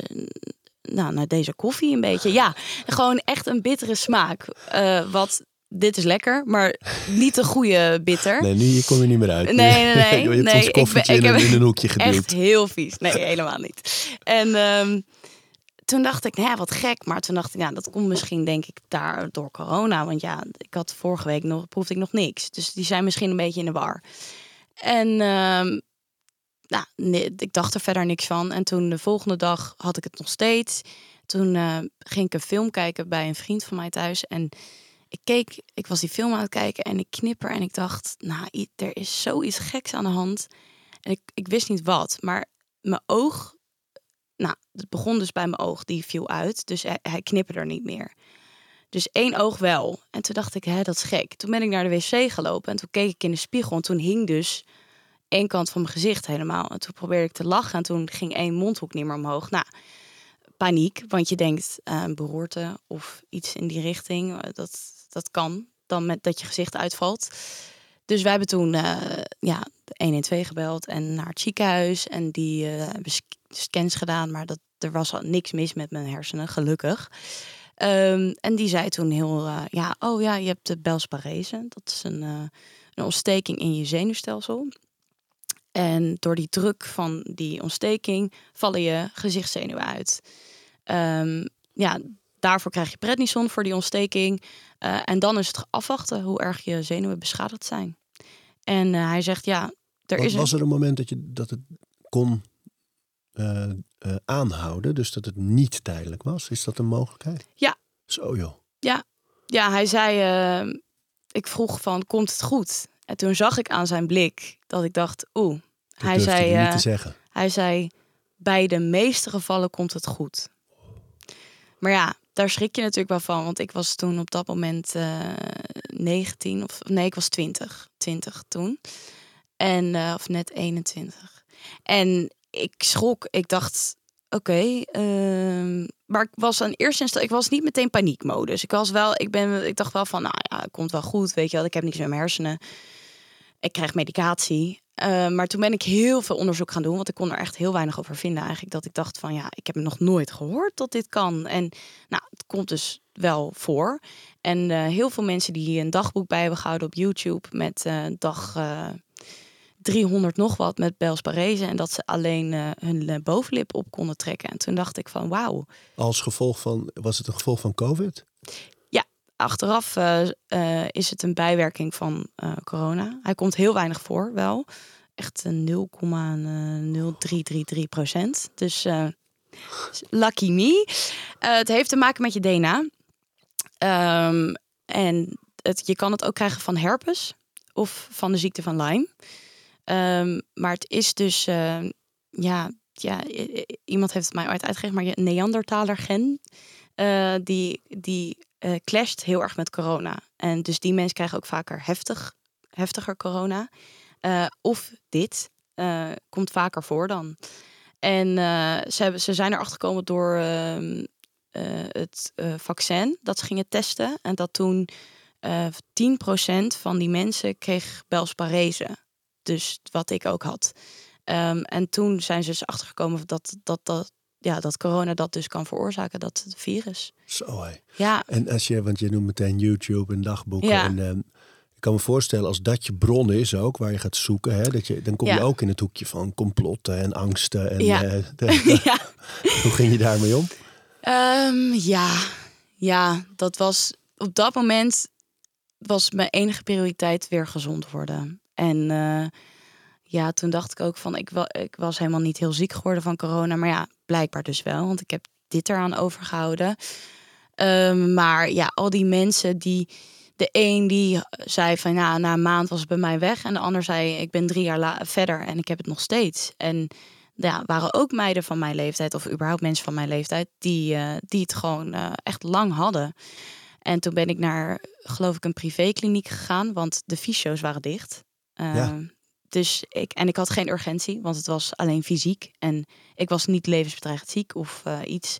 nou, naar deze koffie een beetje. Ja, gewoon echt een bittere smaak. Eh, wat, dit is lekker, maar niet de goede bitter. Nee, nu je kom je niet meer uit. Nee, *laughs* nee, nee. je hebt nee ons ik ben- koffietje ik in, een- heb- in een hoekje *laughs* geduwd. Echt heel vies. Nee, helemaal niet. En ehm, toen dacht ik, nou ja, wat gek. Maar toen dacht ik, ja, dat komt misschien denk ik daar door corona. Want ja, ik had vorige week nog, proefde ik nog niks. Dus die zijn misschien een beetje in de war. En ehm, nou, nee, ik dacht er verder niks van. En toen de volgende dag had ik het nog steeds. Toen eh, ging ik een film kijken bij een vriend van mij thuis. En ik keek, ik was die film aan het kijken en ik knipper en ik dacht, nou, er is zoiets geks aan de hand. En ik, ik wist niet wat, maar mijn oog, nou, het begon dus bij mijn oog, die viel uit. Dus hij, hij knipperde er niet meer. Dus één oog wel. En toen dacht ik, hè, dat is gek. Toen ben ik naar de wc gelopen en toen keek ik in de spiegel. En toen hing dus één kant van mijn gezicht helemaal. En toen probeerde ik te lachen en toen ging één mondhoek niet meer omhoog. Nou, paniek, want je denkt eh, beroerte of iets in die richting. Eh, Dat, dat kan dan met dat je gezicht uitvalt. Dus wij hebben toen eh, ja, de 112 gebeld en naar het ziekenhuis. En die sc- scans gedaan, maar dat, er was al niks mis met mijn hersenen, gelukkig. Ehm, en die zei toen heel, eh, ja, oh ja, je hebt de Bell's parese. Dat is een, eh, een ontsteking in je zenuwstelsel. En door die druk van die ontsteking vallen je gezichtszenuwen uit. Ehm, ja, daarvoor krijg je prednison voor die ontsteking. Eh, en dan is het afwachten hoe erg je zenuwen beschadigd zijn. En hij zegt, ja, er Was, is een... was er een moment dat, je, dat het kon eh, eh, aanhouden, dus dat het niet tijdelijk was? Is dat een mogelijkheid? Ja. Zo joh. Ja, hij zei, eh, ik vroeg van, komt het goed? En toen zag ik aan zijn blik dat ik dacht, oeh. Hij zei, niet eh, te zeggen. Hij zei, bij de meeste gevallen komt het goed. Maar ja, daar schrik je natuurlijk wel van. Want ik was toen op dat moment eh 19 of nee, ik was 20. 20 toen. En, of net 21. En ik schrok. Ik dacht, oké. ehm, maar ik was aan eerste instantie, ik was niet meteen paniekmodus. Ik was wel, ik ben, ik dacht wel van, nou ja, het komt wel goed. Weet je wel, ik heb niks met mijn hersenen. Ik krijg medicatie. Uh, maar toen ben ik heel veel onderzoek gaan doen, want ik kon er echt heel weinig over vinden. Eigenlijk dat ik dacht van ja, ik heb nog nooit gehoord dat dit kan. En nou, het komt dus wel voor. En uh, heel veel mensen die een dagboek bij hebben gehouden op YouTube met uh, dag 300 nog wat met Bels Parese. En dat ze alleen uh, hun bovenlip op konden trekken. En toen dacht ik van wauw. Als gevolg van, was het een gevolg van COVID? achteraf eh, eh, is het een bijwerking van eh, corona. Hij komt heel weinig voor, wel. Echt een 0,0333 procent. Dus eh, lucky me. Eh, het heeft te maken met je DNA. Ehm, en het, je kan het ook krijgen van herpes of van de ziekte van Lyme. Ehm, maar het is dus, eh, ja, ja, iemand heeft het mij ooit uitgelegd, maar je Neandertaler gen, eh, die, die eh, clasht heel erg met corona. En dus die mensen krijgen ook vaker heftig, heftiger corona. Eh, of dit komt vaker voor dan. En ze, hebben, ze zijn erachter gekomen door ehm, eh, het vaccin dat ze gingen testen. En dat toen eh 10% van die mensen kreeg Belsparese. Dus wat ik ook had. Ehm, en toen zijn ze dus achtergekomen dat, dat, dat, ja, dat corona dat dus kan veroorzaken, dat het virus. Zo hé. Ja, En als je, want je noemt meteen YouTube en dagboeken. Ja. En, ehm, ik kan me voorstellen als dat je bron is ook, waar je gaat zoeken, hè, dat je, dan kom je Ja. ook in het hoekje van complotten en angsten. En, Ja. eh, *laughs* de- ja. hoe ging je daarmee om? Ehm, ja, ja, dat was op dat moment was mijn enige prioriteit weer gezond worden. En eh, ja, toen dacht ik ook van, ik, ik was helemaal niet heel ziek geworden van corona, maar ja, blijkbaar dus wel, want ik heb dit eraan overgehouden. Ehm, maar ja, al die mensen die, de een die zei van, ja, na een maand was het bij mij weg, en de ander zei, ik ben drie jaar verder en ik heb het nog steeds. En ja, waren ook meiden van mijn leeftijd, of überhaupt mensen van mijn leeftijd, die, eh, die het gewoon eh, echt lang hadden. En toen ben ik naar, geloof ik, een privékliniek gegaan, want de fysio's waren dicht. Eh, Ja. Dus ik, en ik had geen urgentie, want het was alleen fysiek. En ik was niet levensbedreigend ziek of eh, iets.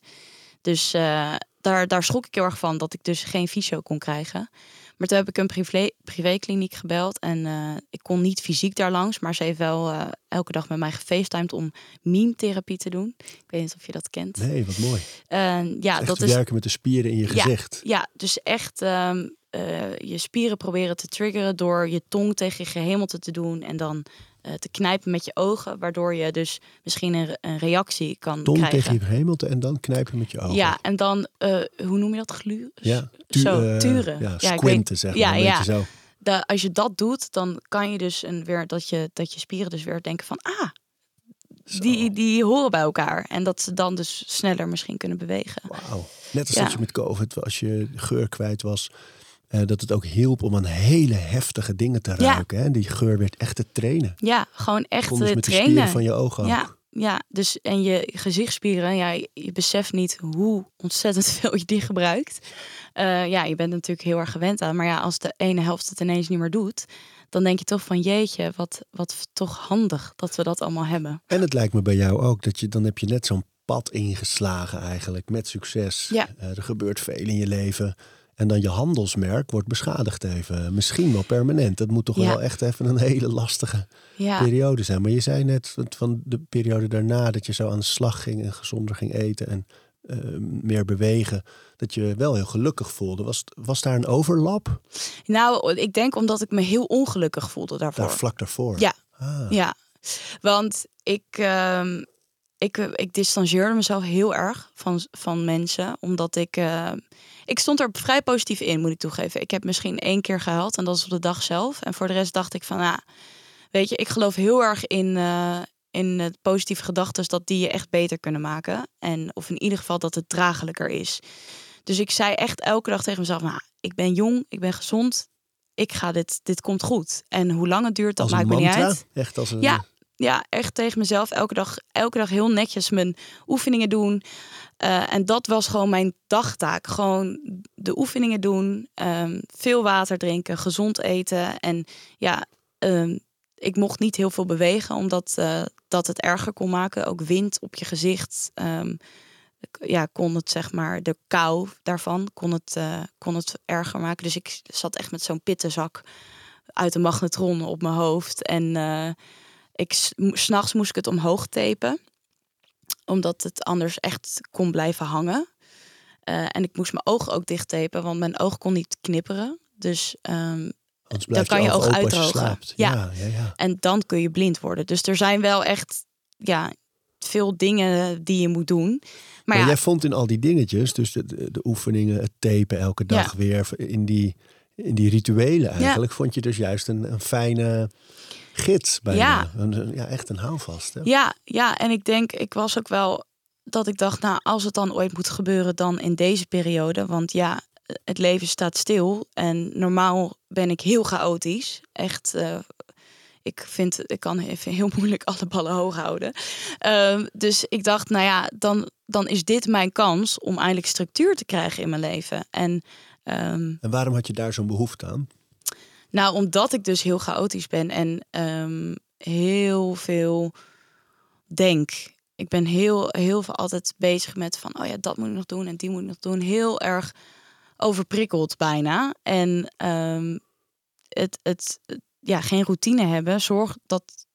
Dus eh, daar, daar schrok ik heel erg van, dat ik dus geen fysio kon krijgen. Maar toen heb ik een privé, privékliniek gebeld en eh, ik kon niet fysiek daar langs, maar ze heeft wel elke dag met mij gefacetimed om meme-therapie te doen. Ik weet niet of je dat kent. Nee, wat mooi. Ja, dat is werken met de spieren in je Ja. gezicht. ja, dus echt ehm, eh, je spieren proberen te triggeren door je tong tegen je gehemelte te doen en dan eh, te knijpen met je ogen, waardoor je dus misschien een, re- een reactie kan Tong krijgen. tegen je hemelte en dan knijpen met je ogen. Ja, en dan, eh, hoe noem je dat? Glu? ja. Zo, turen. Ja, Ja, squinten zeg maar. Ja, een ja. beetje zo. Als je dat doet, dan kan je dus een, weer dat je, dat je spieren dus weer denken van ah, die, die horen bij elkaar. En dat ze dan dus sneller misschien kunnen bewegen. Wauw. Net als Ja. dat je met COVID, als je geur kwijt was, eh, dat het ook hielp om aan hele heftige dingen te Ja. ruiken. Hè? En die geur werd echt te trainen. Ja, gewoon echt dus eh, met de trainen. spieren van je ogen Ja, ook. ja, dus en je gezichtspieren, ja, je, je beseft niet hoe ontzettend *laughs* veel je die gebruikt. Eh, ja, je bent natuurlijk heel erg gewend aan. Maar ja, als de ene helft het ineens niet meer doet, dan denk je toch van jeetje, wat, wat toch handig dat we dat allemaal hebben. En het lijkt me bij jou ook dat je dan heb je net zo'n pad ingeslagen eigenlijk met succes. Ja. Eh, er gebeurt veel in je leven. En dan je handelsmerk wordt beschadigd even. Misschien wel permanent. Dat moet toch Ja. wel echt even een hele lastige Ja, periode zijn. Maar je zei net van- de periode daarna dat je zo aan de slag ging en gezonder ging eten en eh, meer bewegen. Dat je wel heel gelukkig voelde. Was, was daar een overlap? nou, ik denk omdat ik me heel ongelukkig voelde daarvoor. Daar vlak daarvoor? Ja. Ah, Ja, want ik, ehm, ik, ik distancieerde mezelf heel erg van, van mensen. Omdat ik... eh, ik stond er vrij positief in, moet ik toegeven. Ik heb misschien één keer gehuild en dat is op de dag zelf. En voor de rest dacht ik van, nou, weet je, ik geloof heel erg in, eh, in het positieve gedachten dat die je echt beter kunnen maken. En of in ieder geval dat het draaglijker is. Dus ik zei echt elke dag tegen mezelf, nou, ik ben jong, ik ben gezond. Ik ga dit, dit komt goed. En hoe lang het duurt, dat maakt me niet uit. Echt als een... Ja, ja, echt tegen mezelf elke dag, elke dag heel netjes mijn oefeningen doen. Eh, en dat was gewoon mijn dagtaak. Gewoon de oefeningen doen, ehm, veel water drinken, gezond eten. En ja, ehm, ik mocht niet heel veel bewegen, omdat eh, dat het erger kon maken. Ook wind op je gezicht. ehm, ja, kon het zeg maar, de kou daarvan kon het, eh, kon het erger maken. Dus ik zat echt met zo'n pittenzak uit een magnetron op mijn hoofd. En ik, s'nachts moest ik het omhoog tapen. Omdat het anders echt kon blijven hangen. Eh, en ik moest mijn ogen ook dicht tapen, want mijn oog kon niet knipperen. Dus, Anders blijft kan je oog oog uitdrogen. Ja. Ja, ja, ja. en dan kun je blind worden. Dus er zijn wel echt, ja, veel dingen die je moet doen. Maar, jij vond in al die dingetjes, dus de, de, de oefeningen, het tapen elke dag weer, in die, in die rituelen eigenlijk, vond je dus juist een, een fijne gids bijna. Ja. Een, ja, echt een. Hè? Ja, ja, en ik denk, ik was ook wel dat ik dacht, nou, als het dan ooit moet gebeuren, dan in deze periode. Want ja, het leven staat stil en normaal ben ik heel chaotisch. Echt, eh, ik vind, ik kan even heel moeilijk alle ballen hoog houden. Ehm, dus ik dacht, nou ja, dan, dan is dit mijn kans om eindelijk structuur te krijgen in mijn leven. En ehm, En waarom had je daar zo'n behoefte aan? nou, omdat ik dus heel chaotisch ben en ehm, heel veel denk. Ik ben heel, heel veel altijd bezig met van, oh ja, dat moet ik nog doen en die moet ik nog doen. Heel erg overprikkeld bijna. En ehm, het, het, ja, geen routine hebben zorgt dat,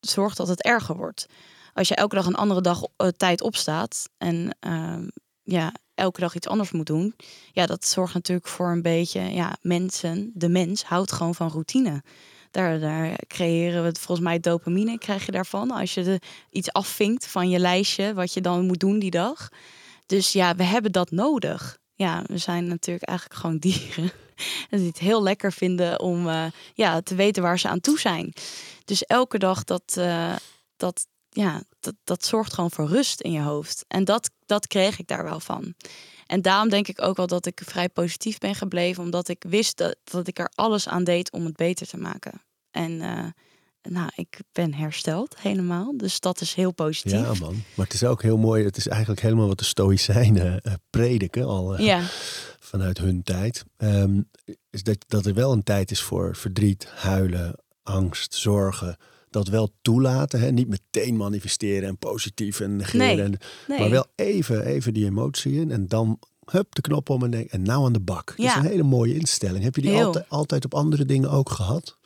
zorgt dat het erger wordt. Als je elke dag een andere dag eh, tijd opstaat en ja, elke dag iets anders moet doen, ja, dat zorgt natuurlijk voor een beetje, ja, mensen, de mens houdt gewoon van routine. Daar, daar creëren we het, volgens mij dopamine krijg je daarvan. Als je de, iets afvinkt van je lijstje, wat je dan moet doen die dag. Dus ja, we hebben dat nodig. Ja, we zijn natuurlijk eigenlijk gewoon dieren. *laughs* En die het heel lekker vinden om eh, ja, te weten waar ze aan toe zijn. Dus elke dag dat, eh, dat, ja, dat, dat zorgt gewoon voor rust in je hoofd. En dat, dat kreeg ik daar wel van. En daarom denk ik ook wel dat ik vrij positief ben gebleven. Omdat ik wist dat, dat ik er alles aan deed om het beter te maken. En eh, nou, ik ben hersteld helemaal. Dus dat is heel positief. Ja, man. Maar het is ook heel mooi. Het is eigenlijk helemaal wat de Stoïcijnen eh, prediken al eh, ja. vanuit hun tijd. Ehm, is dat, dat er wel een tijd is voor verdriet, huilen, angst, zorgen. Dat wel toelaten. Hè? Niet meteen manifesteren en positief en negeren. Nee, En, nee. Maar wel even, even die emotie in. En dan hup de knop om en denk en nou aan de bak. Dat is Ja. een hele mooie instelling. Heb je die altijd, altijd op andere dingen ook gehad?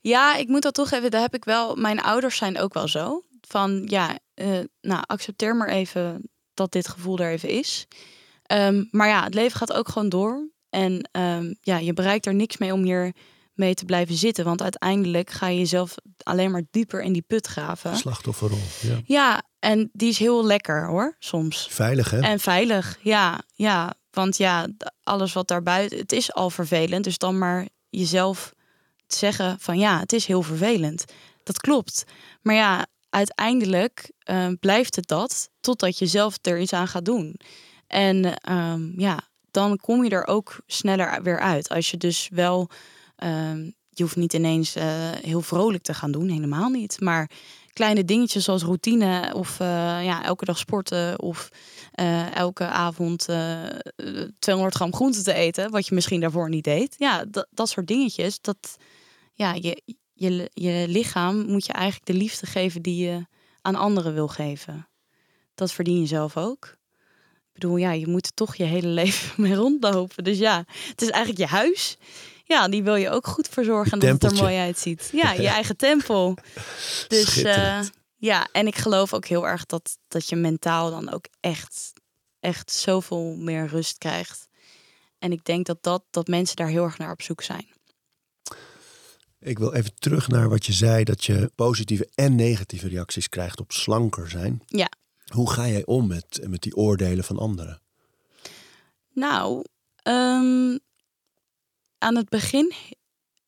Ja, ik moet dat toch even. Daar heb ik wel. Mijn ouders zijn ook wel zo. Van ja, eh, nou accepteer maar even dat dit gevoel er even is. Ehm, maar ja, het leven gaat ook gewoon door. En ehm, ja, je bereikt er niks mee om hier mee te blijven zitten. Want uiteindelijk ga je jezelf alleen maar dieper in die put graven. Slachtofferrol. Ja. Ja, en die is heel lekker hoor, soms. Veilig hè? En veilig, ja, ja. Want ja, alles wat daarbuiten, het is al vervelend. Dus dan maar jezelf zeggen van ja, het is heel vervelend. Dat klopt. Maar ja, uiteindelijk eh, blijft het dat totdat je zelf er iets aan gaat doen. En ehm, ja, dan kom je er ook sneller weer uit. Als je dus wel, ehm, je hoeft niet ineens eh, heel vrolijk te gaan doen, helemaal niet. Maar kleine dingetjes zoals routine of eh, ja, elke dag sporten of eh, elke avond eh, 200 gram groente te eten, wat je misschien daarvoor niet deed. Ja, dat, dat soort dingetjes. Dat, ja, je, je, je lichaam moet je eigenlijk de liefde geven die je aan anderen wil geven. Dat verdien je zelf ook. Ik bedoel, ja, je moet er toch je hele *laughs* leven mee rondlopen. Dus ja, het is eigenlijk je huis. Ja, die wil je ook goed verzorgen en dat het er mooi uitziet. Ja, je *laughs* eigen tempel. Dus eh, ja, en ik geloof ook heel erg dat, dat je mentaal dan ook echt, echt zoveel meer rust krijgt. En ik denk dat, dat, dat mensen daar heel erg naar op zoek zijn. Ik wil even terug naar wat je zei, dat je positieve en negatieve reacties krijgt op slanker zijn. Ja. Hoe ga jij om met, met die oordelen van anderen? Nou, ehm, aan het begin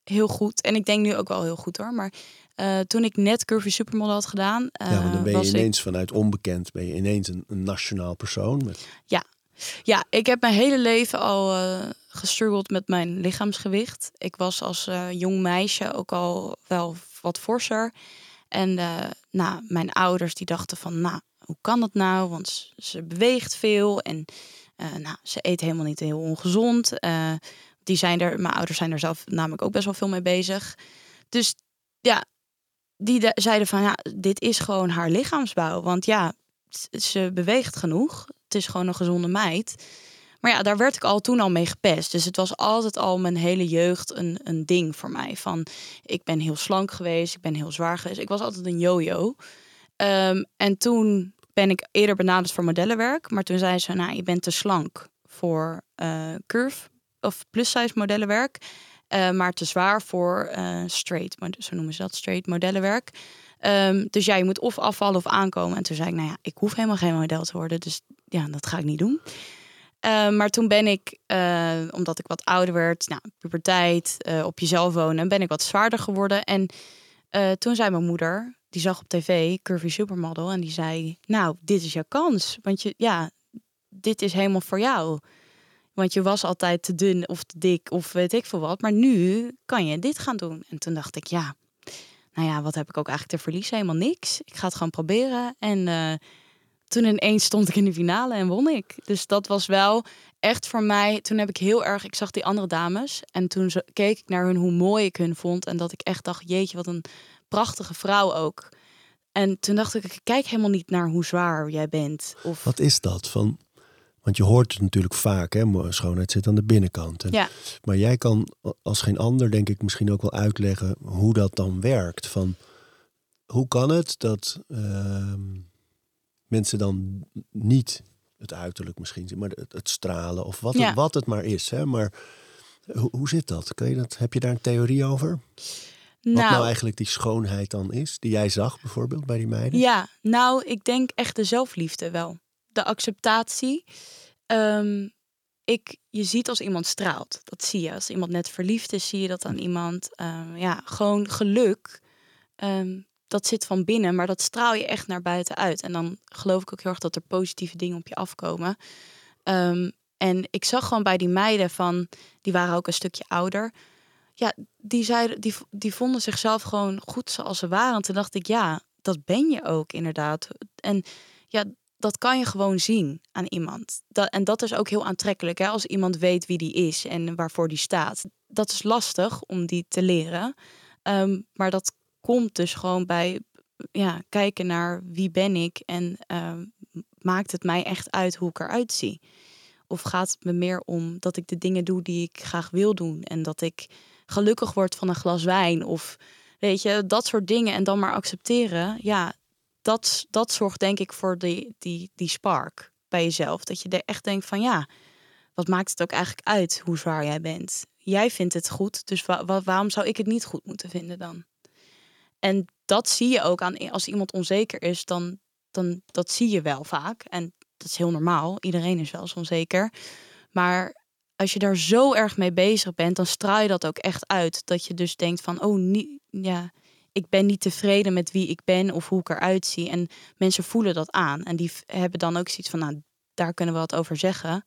heel goed. En ik denk nu ook wel heel goed hoor. Maar eh, toen ik net Curvy Supermodel had gedaan, ja, want dan eh, ben je ik ineens vanuit onbekend, ben je ineens een, een nationaal persoon. Met, Ja, ik heb mijn hele leven al gestruggeld met mijn lichaamsgewicht. Ik was als jong meisje ook al wel wat forser. En nou, mijn ouders die dachten van, nou, hoe kan dat nou? Want ze beweegt veel en nou, ze eet helemaal niet heel ongezond. Die zijn er, mijn ouders zijn er zelf namelijk ook best wel veel mee bezig. Dus ja, die de- zeiden van, ja, dit is gewoon haar lichaamsbouw. Want ja, ze beweegt genoeg. Het is gewoon een gezonde meid. Maar ja, daar werd ik al toen al mee gepest. Dus het was altijd al mijn hele jeugd een, een ding voor mij. Van, ik ben heel slank geweest, ik ben heel zwaar geweest. Ik was altijd een yo-yo. Ehm, en toen ben ik eerder benaderd voor modellenwerk. Maar toen zei ze, nou, je bent te slank voor eh, curve of plus-size modellenwerk. eh, maar te zwaar voor eh, straight, zo noemen ze dat, straight modellenwerk. Ehm, dus ja, je moet of afvallen of aankomen. En toen zei ik, nou ja, ik hoef helemaal geen model te worden. Dus ja, dat ga ik niet doen. Ehm, maar toen ben ik, eh, omdat ik wat ouder werd, nou, puberteit, uh, op jezelf wonen, ben ik wat zwaarder geworden. En uh, toen zei mijn moeder, die zag op tv Curvy Supermodel, en die zei, nou, dit is jouw kans. Want je, ja, dit is helemaal voor jou. Want je was altijd te dun of te dik of weet ik veel wat. Maar nu kan je dit gaan doen. En toen dacht ik, ja, nou ja, wat heb ik ook eigenlijk te verliezen? Helemaal niks. Ik ga het gewoon proberen. En uh, toen ineens stond ik in de finale en won ik. Dus dat was wel echt voor mij. Toen heb ik heel erg, ik zag die andere dames. En toen keek ik naar hun hoe mooi ik hun vond. En dat ik echt dacht, jeetje, wat een prachtige vrouw ook. En toen dacht ik, ik kijk helemaal niet naar hoe zwaar jij bent. Of... Wat is dat? Van, want je hoort het natuurlijk vaak, hè? schoonheid zit aan de binnenkant. En, ja. Maar jij kan als geen ander, denk ik, misschien ook wel uitleggen hoe dat dan werkt. Van, hoe kan het dat uh, mensen dan niet het uiterlijk misschien zien, maar het, het stralen of wat, Ja. het, wat het maar is. Hè? Maar hoe, hoe zit dat? Kun je dat? Heb je daar een theorie over? Wat nou eigenlijk die schoonheid dan is, die jij zag bijvoorbeeld bij die meiden? Ja, nou, ik denk echt de zelfliefde wel. De acceptatie. Ehm, ik, je ziet als iemand straalt. Dat zie je. Als iemand net verliefd is, zie je dat aan iemand. Ehm, ja, gewoon geluk. ehm, dat zit van binnen, maar dat straal je echt naar buiten uit. En dan geloof ik ook heel erg dat er positieve dingen op je afkomen. En ik zag gewoon bij die meiden van, die waren ook een stukje ouder. Ja, die, zeiden, die, die vonden zichzelf gewoon goed zoals ze waren. En toen dacht ik, ja, dat ben je ook inderdaad. En ja, dat kan je gewoon zien aan iemand. Dat, en dat is ook heel aantrekkelijk, hè? als iemand weet wie die is en waarvoor die staat. Dat is lastig om die te leren. Ehm, maar dat komt dus gewoon bij ja, kijken naar wie ben ik en ehm, maakt het mij echt uit hoe ik eruit zie. Of gaat het me meer om dat ik de dingen doe die ik graag wil doen en dat ik gelukkig word van een glas wijn of weet je, dat soort dingen en dan maar accepteren. Ja, dat, dat zorgt denk ik voor die, die, die spark bij jezelf. Dat je er echt denkt van ja, wat maakt het ook eigenlijk uit hoe zwaar jij bent? Jij vindt het goed, dus wa wa waarom zou ik het niet goed moeten vinden dan? En dat zie je ook aan als iemand onzeker is, dan, dan dat zie je wel vaak. En dat is heel normaal. Iedereen is wel eens onzeker. Maar als je daar zo erg mee bezig bent, dan straal je dat ook echt uit. Dat je dus denkt van, oh, nie, ja, ik ben niet tevreden met wie ik ben of hoe ik eruit zie. En mensen voelen dat aan. En die hebben dan ook zoiets van, nou, daar kunnen we wat over zeggen.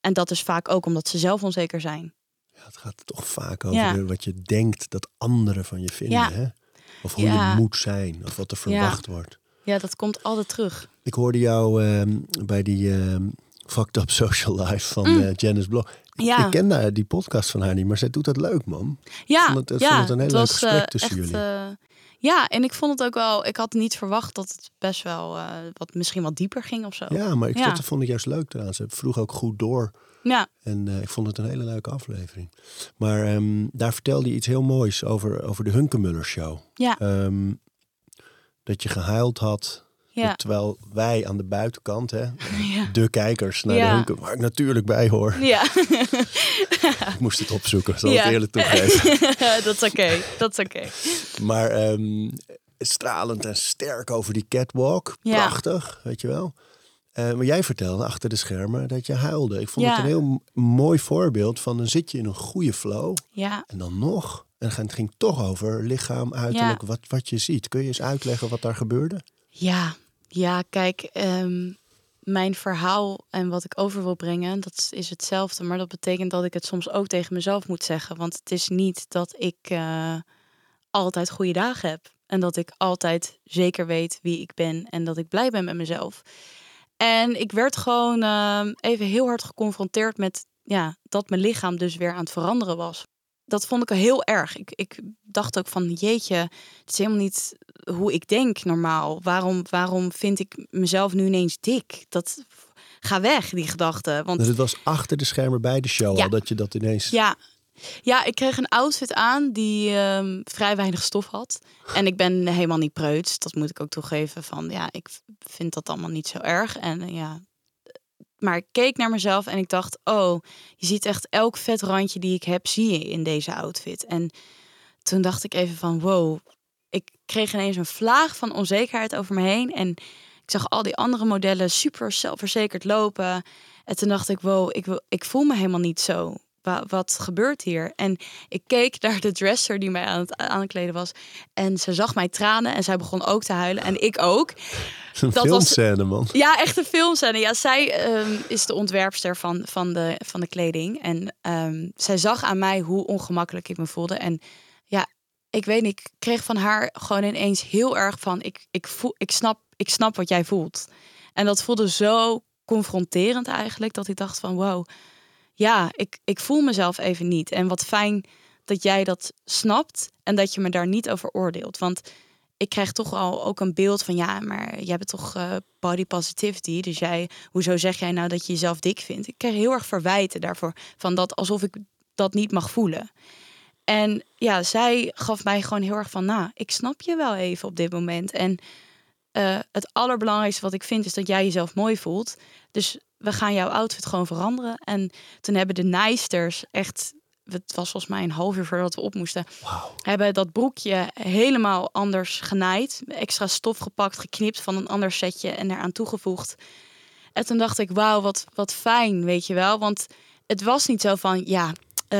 En dat is vaak ook omdat ze zelf onzeker zijn. Ja, het gaat toch vaak over Ja. wat je denkt dat anderen van je vinden. Ja. Hè? Of hoe Ja. je moet zijn, of wat er verwacht wordt. Ja, dat komt altijd terug. Ik hoorde jou ehm, bij die ehm Fucked Up *laughs* Social Life van Mm. eh, Janice Blok. Ja. Ik ken daar die podcast van haar niet, maar zij doet dat leuk, man. Ja, vond het- ik ja, vond het een heel leuk was, gesprek eh, tussen echt, jullie. eh, ja, en ik vond het ook wel. Ik had niet verwacht dat het best wel eh, wat misschien wat dieper ging of zo. Ja, maar ik Ja. vond ik juist leuk eraan. Ze vroeg ook goed door. Ja, En eh, ik vond het een hele leuke aflevering. Maar ehm, daar vertelde je iets heel moois over, over de Hunkemuller Show. ja, Ehm, dat je gehuild had. Ja. Terwijl wij aan de buitenkant, hè, *laughs* ja. de kijkers naar de Ja. Hunke, waar ik natuurlijk bij hoor. Ja. *laughs* Ik moest het opzoeken, zal ik eerlijk *laughs* toegeven. dat is oké. Dat is oké. Maar ehm, stralend en sterk over die catwalk. Prachtig, weet je wel. Eh, maar jij vertelde achter de schermen dat je huilde. Ik vond het een heel mooi voorbeeld van dan zit je in een goede flow. Ja. En dan nog, en het ging toch over lichaam, uiterlijk, wat, wat je ziet. Kun je eens uitleggen wat daar gebeurde? Ja, ja, kijk, ehm, mijn verhaal en wat ik over wil brengen, dat is hetzelfde. Maar dat betekent dat ik het soms ook tegen mezelf moet zeggen. Want het is niet dat ik eh, altijd goede dagen heb. En dat ik altijd zeker weet wie ik ben en dat ik blij ben met mezelf. En ik werd gewoon ehm, even heel hard geconfronteerd met ja, dat mijn lichaam dus weer aan het veranderen was. Dat vond ik heel erg. Ik, ik dacht ook van jeetje, het is helemaal niet hoe ik denk normaal. Waarom, waarom vind ik mezelf nu ineens dik? Dat ga weg, die gedachte. Want Dus het was achter de schermen bij de show Ja. al dat je dat ineens... ja, ja, ik kreeg een outfit aan die ehm, vrij weinig stof had. En ik ben helemaal niet preuts. Dat moet ik ook toegeven. Van ja, ik vind dat allemaal niet zo erg. En eh, ja. Maar ik keek naar mezelf en ik dacht: oh, je ziet echt elk vet randje die ik heb, zie je in deze outfit. En toen dacht ik even van: wow, ik kreeg ineens een vlaag van onzekerheid over me heen. En ik zag al die andere modellen super zelfverzekerd lopen. En toen dacht ik, wow, ik, ik voel me helemaal niet zo. Wa- Wat gebeurt hier? En ik keek naar de dresser die mij aan het aankleden was. En ze zag mij tranen en zij begon ook te huilen. En ik ook. *laughs* Een Dat was- man. Ja, echt een filmscène. Ja, zij ehm, is de ontwerpster van, van, de, van de kleding. En ehm, zij zag aan mij hoe ongemakkelijk ik me voelde. En ja, ik weet niet, ik kreeg van haar gewoon ineens heel erg van... Ik, ik, voel, ik, snap, ik snap wat jij voelt. En dat voelde zo confronterend eigenlijk... dat ik dacht van wow, ja, ik, ik voel mezelf even niet. En wat fijn dat jij dat snapt en dat je me daar niet over oordeelt. Want ik krijg toch al ook een beeld van ja, maar jij bent toch eh, body positivity. Dus jij, hoezo zeg jij nou dat je jezelf dik vindt? Ik krijg heel erg verwijten daarvoor van dat alsof ik dat niet mag voelen. En ja, zij gaf mij gewoon heel erg van, nou, ik snap je wel even op dit moment. En eh, het allerbelangrijkste wat ik vind is dat jij jezelf mooi voelt. Dus we gaan jouw outfit gewoon veranderen. En toen hebben de nijsters echt, het was volgens mij een half uur voordat we op moesten, hebben dat broekje helemaal anders genaaid. Extra stof gepakt, geknipt van een ander setje en eraan toegevoegd. En toen dacht ik, wauw, wat, wat fijn, weet je wel. Want het was niet zo van, ja,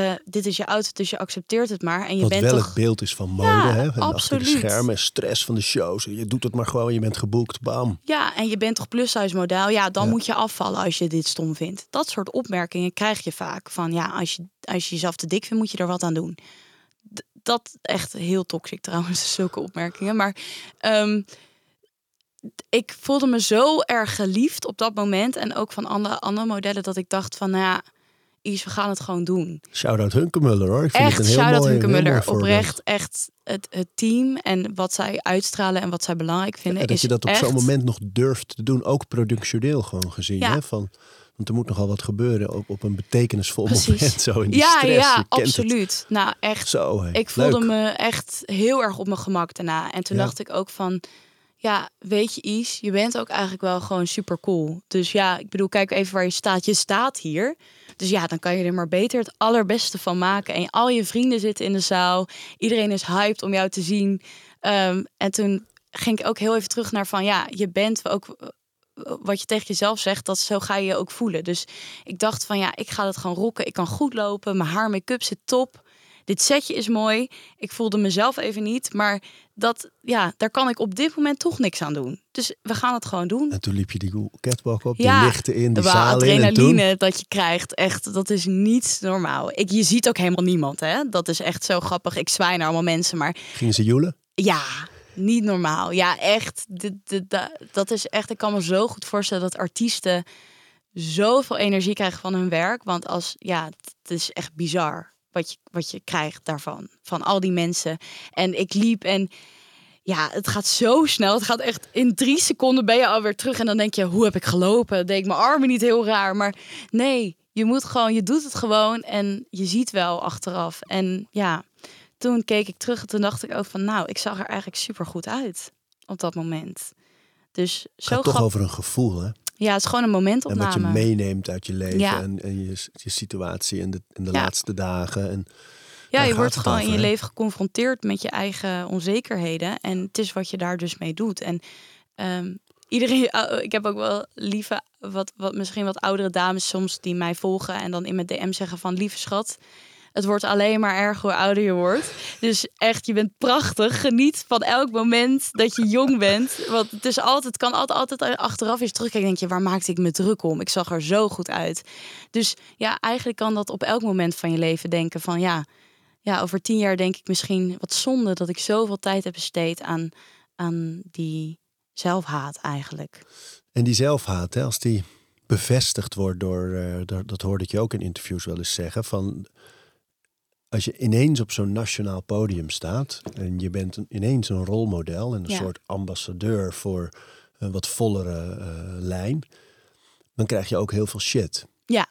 eh, dit is je outfit, dus je accepteert het maar. En je Wat bent wel toch... het beeld is van mode, Ja, hè? En achter de absoluut. schermen, stress van de shows. Je doet het maar gewoon, je bent geboekt, bam. Ja, en je bent toch plus-size model? Ja, dan Ja. moet je afvallen als je dit stom vindt. Dat soort opmerkingen krijg je vaak. Van ja, als je, als je jezelf te dik vindt, moet je er wat aan doen. D- dat echt heel toxic trouwens, *laughs* zulke opmerkingen. Maar ehm, ik voelde me zo erg geliefd op dat moment. En ook van andere, andere modellen dat ik dacht van, nou ja, We gaan het gewoon doen. Shout-out Hunkemuller hoor. Ik vind Echt, het een heel shout-out Hunkemuller. Oprecht, echt het, het team en wat zij uitstralen en wat zij belangrijk vinden. En dat is je dat op echt, zo'n moment nog durft te doen, ook productioneel gewoon gezien. Ja. Hè? Van, want er moet nogal wat gebeuren op, op een betekenisvol Precies. moment. Zo in die Ja, stress. ja, absoluut. Nou, echt. Zo. Ik voelde Leuk. me echt heel erg op mijn gemak daarna. En toen Ja. dacht ik ook van, ja, weet je Is, je bent ook eigenlijk wel gewoon super cool. Dus ja, ik bedoel, kijk even waar je staat. Je staat hier. Dus ja, dan kan je er maar beter het allerbeste van maken. En al je vrienden zitten in de zaal. Iedereen is hyped om jou te zien. Ehm, en toen ging ik ook heel even terug naar van, ja, je bent ook wat je tegen jezelf zegt, dat zo ga je je ook voelen. Dus ik dacht van ja, ik ga het gewoon rocken. Ik kan goed lopen. Mijn haar, make-up zit top. Dit setje is mooi. Ik voelde mezelf even niet, maar dat ja, daar kan ik op dit moment toch niks aan doen. Dus we gaan het gewoon doen. En toen liep je die catwalk op, Ja, die lichten in, De zaal in. En adrenaline toen, dat je krijgt, echt, dat is niet normaal. Ik, je ziet ook helemaal niemand, hè? Dat is echt zo grappig. Ik zwaai naar allemaal mensen, maar gingen ze joelen? ja, niet normaal. Ja, echt. Dit, da- dat is echt. Ik kan me zo goed voorstellen dat artiesten zoveel energie krijgen van hun werk. Want als ja, het is echt bizar wat je, wat je krijgt daarvan. Van al die mensen. En ik liep en ja, het gaat zo snel. Het gaat echt in drie seconden ben je alweer terug. En dan denk je, hoe heb ik gelopen? Deed ik mijn armen niet heel raar? Maar nee, je moet gewoon, je doet het gewoon en je ziet wel achteraf. En ja, toen keek ik terug en toen dacht ik ook van, nou, ik zag er eigenlijk super goed uit op dat moment. Dus zo gaat toch over een gevoel, hè? Ja, het is gewoon een En momentopname. wat je meeneemt uit je leven Ja. en, en je, je situatie in de, in de Ja. laatste dagen. En Ja, je wordt gewoon over, in je hè? leven geconfronteerd met je eigen onzekerheden. En het is wat je daar dus mee doet. En ehm, iedereen, uh, *laughs* ik heb ook wel lieve, wat, wat, misschien wat oudere dames soms die mij volgen. En dan in mijn DM zeggen van, lieve schat, het wordt alleen maar erger hoe ouder je wordt. Dus echt, je bent prachtig. Geniet van elk moment dat je jong bent. Want het is altijd, kan altijd, altijd achteraf eens terugkijken. Denk je, waar maakte ik me druk om? Ik zag er zo goed uit. Dus ja, eigenlijk kan dat op elk moment van je leven denken van ja, ja, over tien jaar denk ik misschien wat zonde dat ik zoveel tijd heb besteed aan, aan die zelfhaat eigenlijk. En die zelfhaat, hè, als die bevestigd wordt door, eh, door- dat hoorde ik je ook in interviews wel eens zeggen, van als je ineens op zo'n nationaal podium staat en je bent een- ineens een rolmodel en een Ja. soort ambassadeur voor een wat vollere eh, lijn, dan krijg je ook heel veel shit. Ja.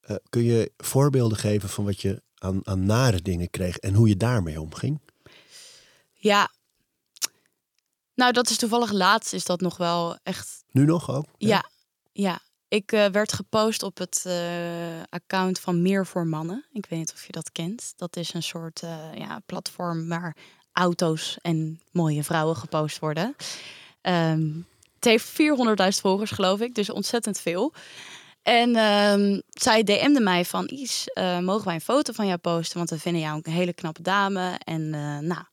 Eh, kun je voorbeelden geven van wat je aan, aan nare dingen kreeg en hoe je daarmee omging? Ja. Nou, dat is toevallig laatst is dat nog wel echt Nu nog ook? Ja, ja. Ik eh, werd gepost op het eh, account van Meer voor Mannen. Ik weet niet of je dat kent. Dat is een soort eh, ja, platform waar auto's en mooie vrouwen gepost worden. Ehm, het heeft 400.000 volgers, geloof ik, dus ontzettend veel. En ehm, zij DM'de mij van, uh, mogen wij een foto van jou posten? Want we vinden jou een hele knappe dame. En nou,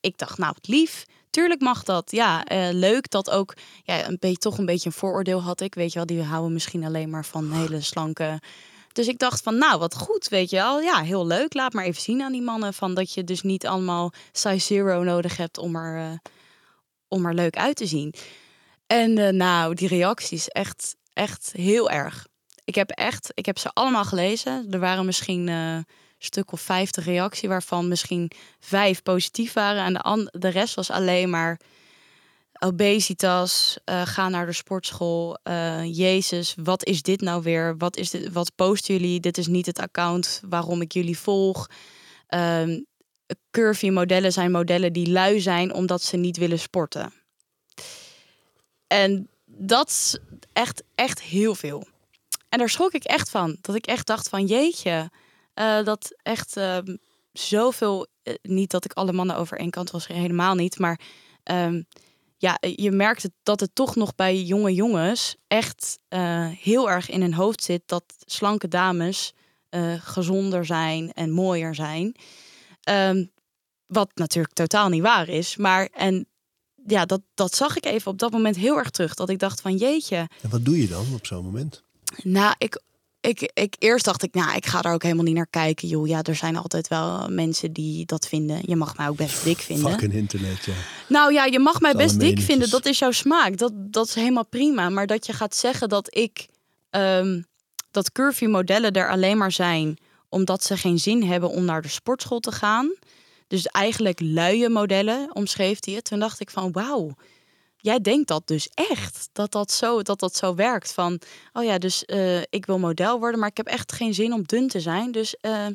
ik dacht, nou, wat lief. Tuurlijk mag dat. Ja, uh, leuk dat ook, ja, een beetje, toch een beetje een vooroordeel had ik. Weet je wel, die houden misschien alleen maar van hele slanke... Dus ik dacht van, nou, wat goed, weet je wel. Ja, heel leuk. Laat maar even zien aan die mannen van dat je dus niet allemaal size zero nodig hebt om er, om er leuk uit te zien. En nou, die reacties, echt echt heel erg. Ik heb echt, ik heb ze allemaal gelezen. Er waren misschien stuk of vijftig reacties, waarvan misschien vijf positief waren. En de, de rest was alleen maar obesitas, uh, ga naar de sportschool. Uh, Jezus, wat is dit nou weer? Wat, is dit, wat posten jullie? Dit is niet het account waarom ik jullie volg. Uh, curvy modellen zijn modellen die lui zijn omdat ze niet willen sporten. En dat echt, echt heel veel. En daar schrok ik echt van. Dat ik echt dacht van jeetje, uh, dat echt uh, zoveel, uh, niet dat ik alle mannen over één kant was, helemaal niet. Maar um, ja, je merkt het, dat het toch nog bij jonge jongens echt heel erg in hun hoofd zit dat slanke dames gezonder zijn en mooier zijn. Um, wat natuurlijk totaal niet waar is. Maar en ja, dat, dat zag ik even op dat moment heel erg terug. Dat ik dacht van jeetje. En wat doe je dan op zo'n moment? Nou, ik, ik, ik, eerst dacht ik, nou, ik ga daar ook helemaal niet naar kijken. Joh, ja, er zijn altijd wel mensen die dat vinden. Je mag mij ook best dik vinden. Fucking internet, ja. Nou ja, je mag mij best dik vinden. Dat is jouw smaak. Dat, dat is helemaal prima. Maar dat je gaat zeggen dat ik... Um, dat curvy modellen er alleen maar zijn... omdat ze geen zin hebben om naar de sportschool te gaan... Dus eigenlijk luie modellen omschreef hij het. Toen dacht ik van wauw, jij denkt dat dus echt. Dat dat zo, dat dat zo werkt. Van oh ja, dus uh, ik wil model worden, maar ik heb echt geen zin om dun te zijn. Dus uh,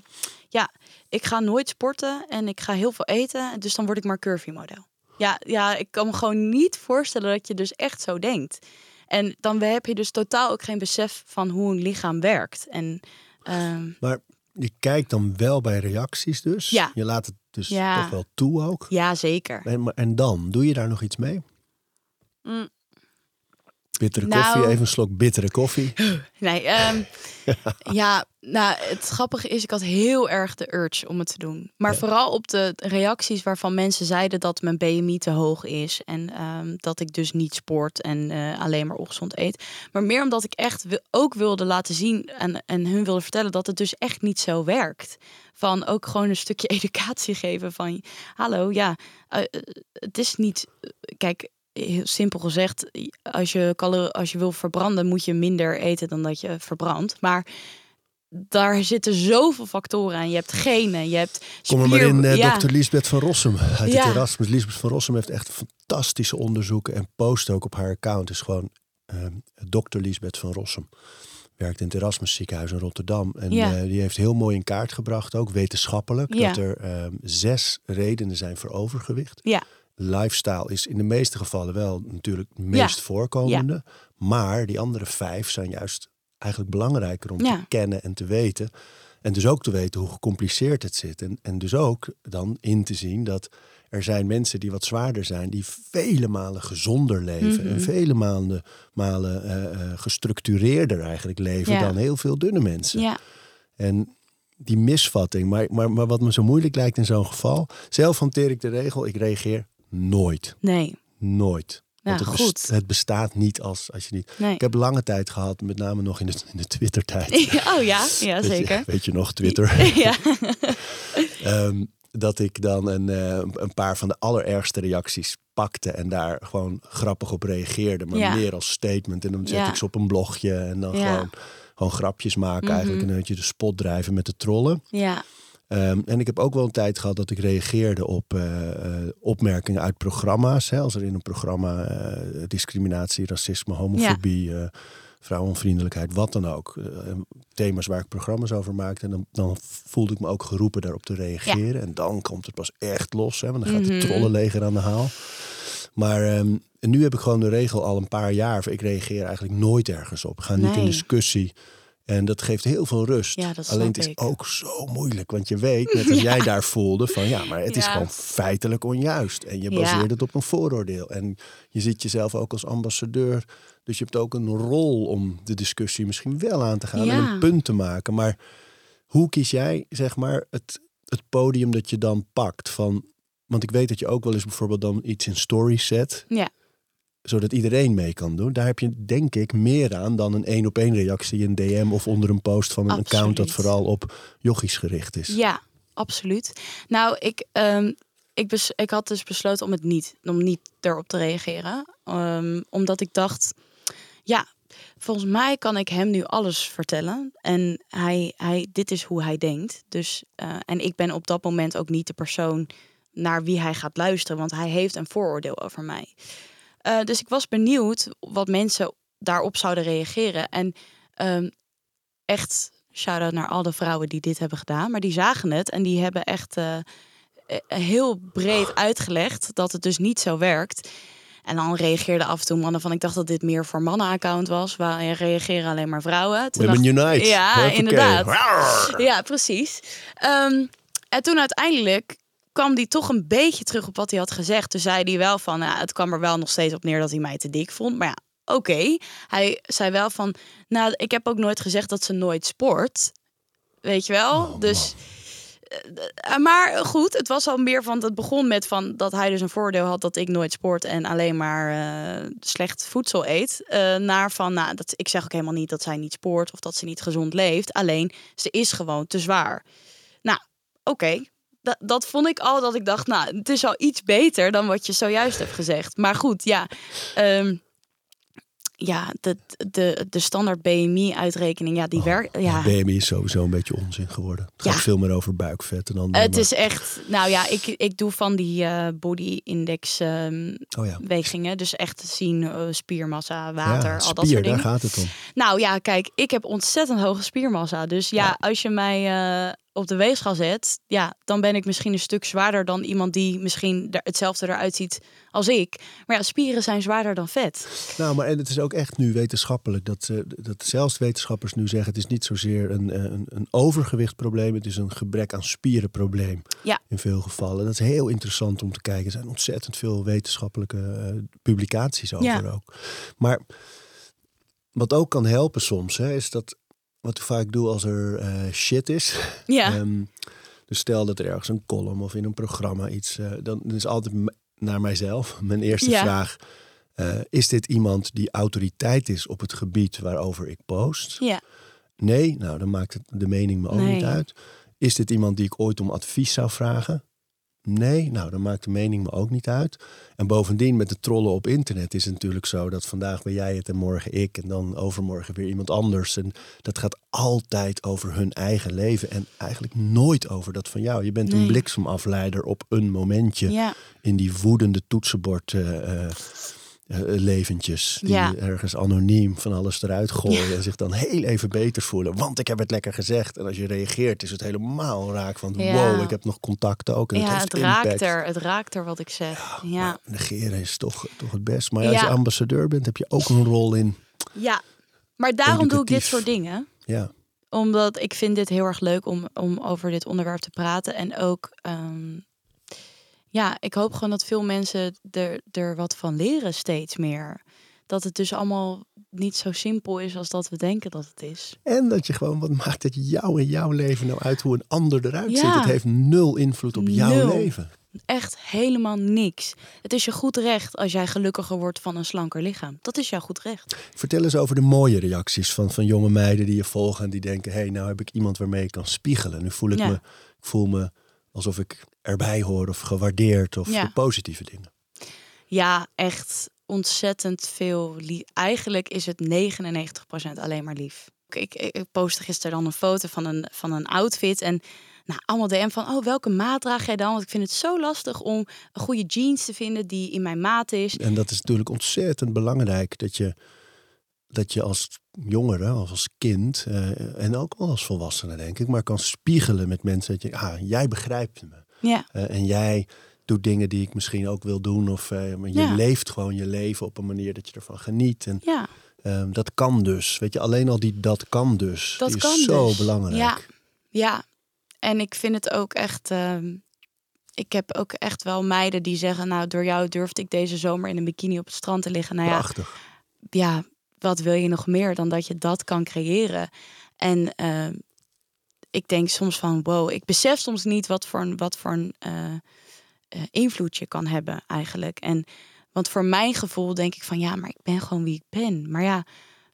ja, ik ga nooit sporten en ik ga heel veel eten. Dus dan word ik maar curvy model. Ja, ja, ik kan me gewoon niet voorstellen dat je dus echt zo denkt. En dan heb je dus totaal ook geen besef van hoe een lichaam werkt. En, uh, maar je kijkt dan wel bij reacties dus. Ja. Je laat het dus ja. toch wel toe ook. Ja, zeker. En, en dan, doe je daar nog iets mee? Mm. Bittere nou, koffie, even een slok bittere koffie. *laughs* Nee, um, *laughs* ja, nou, het grappige is, ik had heel erg de urge om het te doen. Maar ja. vooral op de reacties waarvan mensen zeiden dat mijn BMI te hoog is. En um, dat ik dus niet sport en uh, alleen maar ongezond eet. Maar meer omdat ik echt ook wilde laten zien en, en hun wilde vertellen dat het dus echt niet zo werkt. Van ook gewoon een stukje *laughs* educatie geven van, hallo, ja, uh, het is niet, kijk, heel simpel gezegd, als je, als je wil verbranden, moet je minder eten dan dat je verbrandt. Maar daar zitten zoveel factoren aan. Je hebt genen, je hebt spier... Kom maar in, uh, ja. dokter Lisbeth van Rossum uit ja. het Erasmus. Lisbeth van Rossum heeft echt fantastische onderzoeken en post ook op haar account. is gewoon uh, dokter Lisbeth van Rossum. Werkt in het Erasmus ziekenhuis in Rotterdam. En ja. uh, die heeft heel mooi in kaart gebracht, ook wetenschappelijk, dat er uh, zes redenen zijn voor overgewicht. Ja lifestyle is in de meeste gevallen wel natuurlijk het meest ja. voorkomende. Ja. Maar die andere vijf zijn juist eigenlijk belangrijker om ja. te kennen en te weten. En dus ook te weten hoe gecompliceerd het zit. En, en dus ook dan in te zien dat er zijn mensen die wat zwaarder zijn, die vele malen gezonder leven. Mhm. Mm -hmm. En vele malen, malen uh, uh, gestructureerder eigenlijk leven dan heel veel dunne mensen. Ja. En die misvatting, maar, maar, maar wat me zo moeilijk lijkt in zo'n geval. Zelf hanteer ik de regel, ik reageer nooit. Nee. Nooit. Ja, Want het, goed. best, het bestaat niet als, als je niet. Nee. Ik heb lange tijd gehad, met name nog in de, in de Twitter-tijd. *laughs* oh ja, ja weet zeker. Je, weet je nog, Twitter? *laughs* ja. um, *laughs* dat ik dan een, uh, een paar van de allerergste reacties pakte en daar gewoon grappig op reageerde. Maar Ja. meer als statement. En dan zet Ja. ik ze op een blogje en dan gewoon, gewoon grapjes maken Mhm. eigenlijk. En dan had je de spot drijven met de trollen. ja. Um, en ik heb ook wel een tijd gehad dat ik reageerde op uh, uh, opmerkingen uit programma's. Hè, als er in een programma uh, discriminatie, racisme, homofobie, ja. vrouwenvriendelijkheid, wat dan ook. thema's waar ik programma's over maakte. En dan, dan, voelde ik me ook geroepen daarop te reageren. Ja. En dan komt het pas echt los. Hè, want dan gaat Mhm. het trollenleger aan de haal. Maar um, nu heb ik gewoon de regel al een paar jaar. Ik reageer eigenlijk nooit ergens op. Ik ga niet in discussie. En dat geeft heel veel rust. Ja, Alleen het is ik. ook zo moeilijk. Want je weet, net *laughs* als jij daar voelde, van ja, maar het is gewoon feitelijk onjuist. En je baseert het op een vooroordeel. En je ziet jezelf ook als ambassadeur. Dus je hebt ook een rol om de discussie misschien wel aan te gaan en een punt te maken. Maar hoe kies jij, zeg maar, het, het podium dat je dan pakt? Van, want ik weet dat je ook wel eens bijvoorbeeld dan iets in stories zet Ja, zodat iedereen mee kan doen. Daar heb je denk ik meer aan dan een één op één reactie in DM of onder een post van een account dat vooral op jochies gericht is. ja absoluut. Nou, ik, ehm, ik, bes- ik had dus besloten om het niet, om niet erop te reageren. Ehm, omdat ik dacht, ja, volgens mij kan ik hem nu alles vertellen. En hij, hij, dit is hoe hij denkt. Dus, eh, en ik ben op dat moment ook niet de persoon naar wie hij gaat luisteren. Want hij heeft een vooroordeel over mij. Eh, dus ik was benieuwd wat mensen daarop zouden reageren. En ehm, echt shout-out naar al de vrouwen die dit hebben gedaan. Maar die zagen het en die hebben echt eh, eh, heel breed uitgelegd dat het dus niet zo werkt. En dan reageerden af en toe mannen van... ik dacht dat dit meer voor mannen-account was. Waar reageren alleen maar vrouwen. Toen Women dacht- Unite. Ja, inderdaad. Ja, precies. Ehm, en toen uiteindelijk kwam hij toch een beetje terug op wat hij had gezegd. Toen zei hij wel van, nou, het kwam er wel nog steeds op neer dat hij mij te dik vond. Maar ja, oké. Hij zei wel van, nou, ik heb ook nooit gezegd dat ze nooit sport. Weet je wel? Oh, dus... eh, Maar goed, het was al meer van. Het begon met van dat hij dus een voordeel had dat ik nooit sport en alleen maar eh, slecht voedsel eet. eh, naar van, nou, dat, ik zeg ook helemaal niet dat zij niet sport of dat ze niet gezond leeft. Alleen ze is gewoon te zwaar. Nou, oké. Dat, dat vond ik al dat ik dacht, nou, het is al iets beter dan wat je zojuist hebt gezegd. Maar goed, ja. ehm, ja, de, de, de standaard BMI-uitrekening, ja, die werkt. Ja, BMI is sowieso een beetje onzin geworden. Het gaat Ja. veel meer over buikvet en dan. Het is echt, nou ja, ik, ik doe van die eh, body index ehm, oh ja. Dus echt te zien eh, spiermassa, water, al spier, dat soort daar dingen. gaat het om. Nou ja, kijk, ik heb ontzettend hoge spiermassa. Dus ja, Ja. als je mij eh, op de weegschaal zet, ja, dan ben ik misschien een stuk zwaarder dan iemand die misschien er hetzelfde eruit ziet als ik. Maar ja, spieren zijn zwaarder dan vet. Nou, maar en het is ook echt nu wetenschappelijk dat, eh, dat zelfs wetenschappers nu zeggen: het is niet zozeer een, eh, een, een overgewichtprobleem, het is een gebrek aan spierenprobleem. Ja. In veel gevallen. Dat is heel interessant om te kijken. Er zijn ontzettend veel wetenschappelijke eh, publicaties over Ja. ook. Maar wat ook kan helpen soms, hè, is dat wat ik vaak doe als er eh, shit is. *laughs* Ja, Ehm, dus stel dat er ergens een column of in een programma iets, eh, dan is altijd naar mijzelf *laughs* mijn eerste Ja. vraag: eh, is dit iemand die autoriteit is op het gebied waarover ik post? ja, Nee, nou dan maakt het de mening me ook Nee. niet uit. Is dit iemand die ik ooit om advies zou vragen? Nee, nou dan maakt de mening me ook niet uit. En bovendien met de trollen op internet is het natuurlijk zo dat vandaag ben jij het en morgen ik en dan overmorgen weer iemand anders. En dat gaat altijd over hun eigen leven en eigenlijk nooit over dat van jou. Je bent een bliksemafleider op een momentje ja. in die woedende toetsenbord eh, eh, leventjes. Die Ja. ergens anoniem van alles eruit gooien. En zich dan heel even beter voelen. Want ik heb het lekker gezegd. En als je reageert is het helemaal raak van Ja. wow, ik heb nog contacten ook. En ja, het raakt er. Het raakt er wat ik zeg. Ja, negeren is toch, toch het best. Maar als je ambassadeur bent, heb je ook een rol in. ja. Maar daarom doe ik dit soort dingen. Ja, Omdat ik vind dit heel erg leuk om, om over dit onderwerp te praten. En ook, ehm, ja, ik hoop gewoon dat veel mensen er, er wat van leren steeds meer. Dat het dus allemaal niet zo simpel is als dat we denken dat het is. En dat je gewoon, wat maakt het jou en jouw leven nou uit hoe een ander eruit Ja. ziet? Het heeft nul invloed op jouw leven. Echt helemaal niks. Het is je goed recht als jij gelukkiger wordt van een slanker lichaam. Dat is jouw goed recht. Vertel eens over de mooie reacties van, van jonge meiden die je volgen en die denken: hé, hey, nou heb ik iemand waarmee ik kan spiegelen. Nu voel ik Ja. me, ik voel me alsof ik erbij hoor of gewaardeerd of Ja. de positieve dingen. Ja, echt ontzettend veel lief. Eigenlijk is het 99% alleen maar lief. Ik, ik, ik postte gisteren dan een foto van een, van een outfit. En nou, allemaal DM van, oh, welke maat draag jij dan? Want ik vind het zo lastig om een goede jeans te vinden die in mijn maat is. En dat is natuurlijk ontzettend belangrijk dat je, dat je als jongere, of als kind eh, en ook wel als volwassene denk ik, maar kan spiegelen met mensen dat je, ah, jij begrijpt me. Ja, Eh, en jij doet dingen die ik misschien ook wil doen. Of eh, maar je Ja. leeft gewoon je leven op een manier dat je ervan geniet. En ja, Ehm, dat kan dus. Weet je, alleen al die dat kan dus. Dat is kan zo dus. belangrijk. Ja, ja. En ik vind het ook echt. ehm, ik heb ook echt wel meiden die zeggen: Nou, door jou durfde ik deze zomer in een bikini op het strand te liggen. Nou ja, Prachtig. ja, wat wil je nog meer dan dat je dat kan creëren? En ehm, ik denk soms van: Wow, ik besef soms niet wat voor een, wat voor een eh, invloed je kan hebben eigenlijk. En want voor mijn gevoel denk ik van: Ja, maar ik ben gewoon wie ik ben. Maar ja,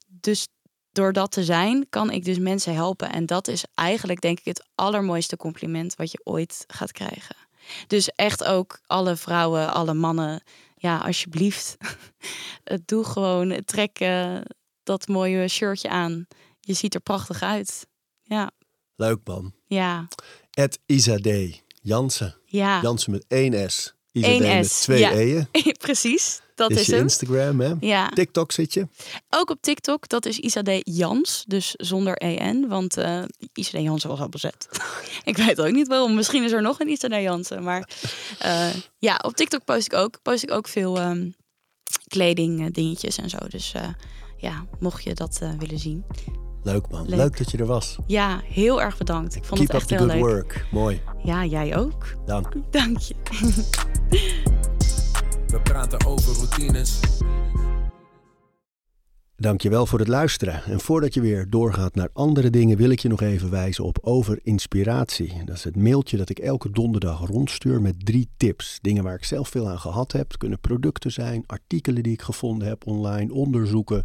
dus door dat te zijn, kan ik dus mensen helpen. En dat is eigenlijk, denk ik, het allermooiste compliment wat je ooit gaat krijgen. Dus echt ook alle vrouwen, alle mannen, ja, alsjeblieft. *laughs* Doe gewoon, trek eh, dat mooie shirtje aan. Je ziet er prachtig uit. Ja, Leuk man. ja, Ed Isade Jansen. ja. Jansen met één S. Isade met twee ja. E'en. *laughs* Precies, dat is is je hem. Instagram, hè? Ja, TikTok zit je. ook op TikTok, dat is Isade Jans, dus zonder EN, want eh Isade Jansen was al bezet. *laughs* ik weet ook niet waarom, misschien is er nog een Isade Jansen, maar eh, ja, op TikTok post ik ook, post ik ook veel ehm, kleding eh, dingetjes en zo, dus ja, mocht je dat willen zien. Leuk man. Leuk. Leuk. dat je er was. Ja, heel erg bedankt. Ik vond Keep het up echt the heel good leuk. work. Mooi. Ja, jij ook. Dank. Dank je. *laughs* We praten over routines. Dankjewel voor het luisteren. En voordat je weer doorgaat naar andere dingen, wil ik je nog even wijzen op Over Inspiratie. Dat is het mailtje dat ik elke donderdag rondstuur met drie tips. Dingen waar ik zelf veel aan gehad heb. Het kunnen producten zijn, artikelen die ik gevonden heb online, onderzoeken,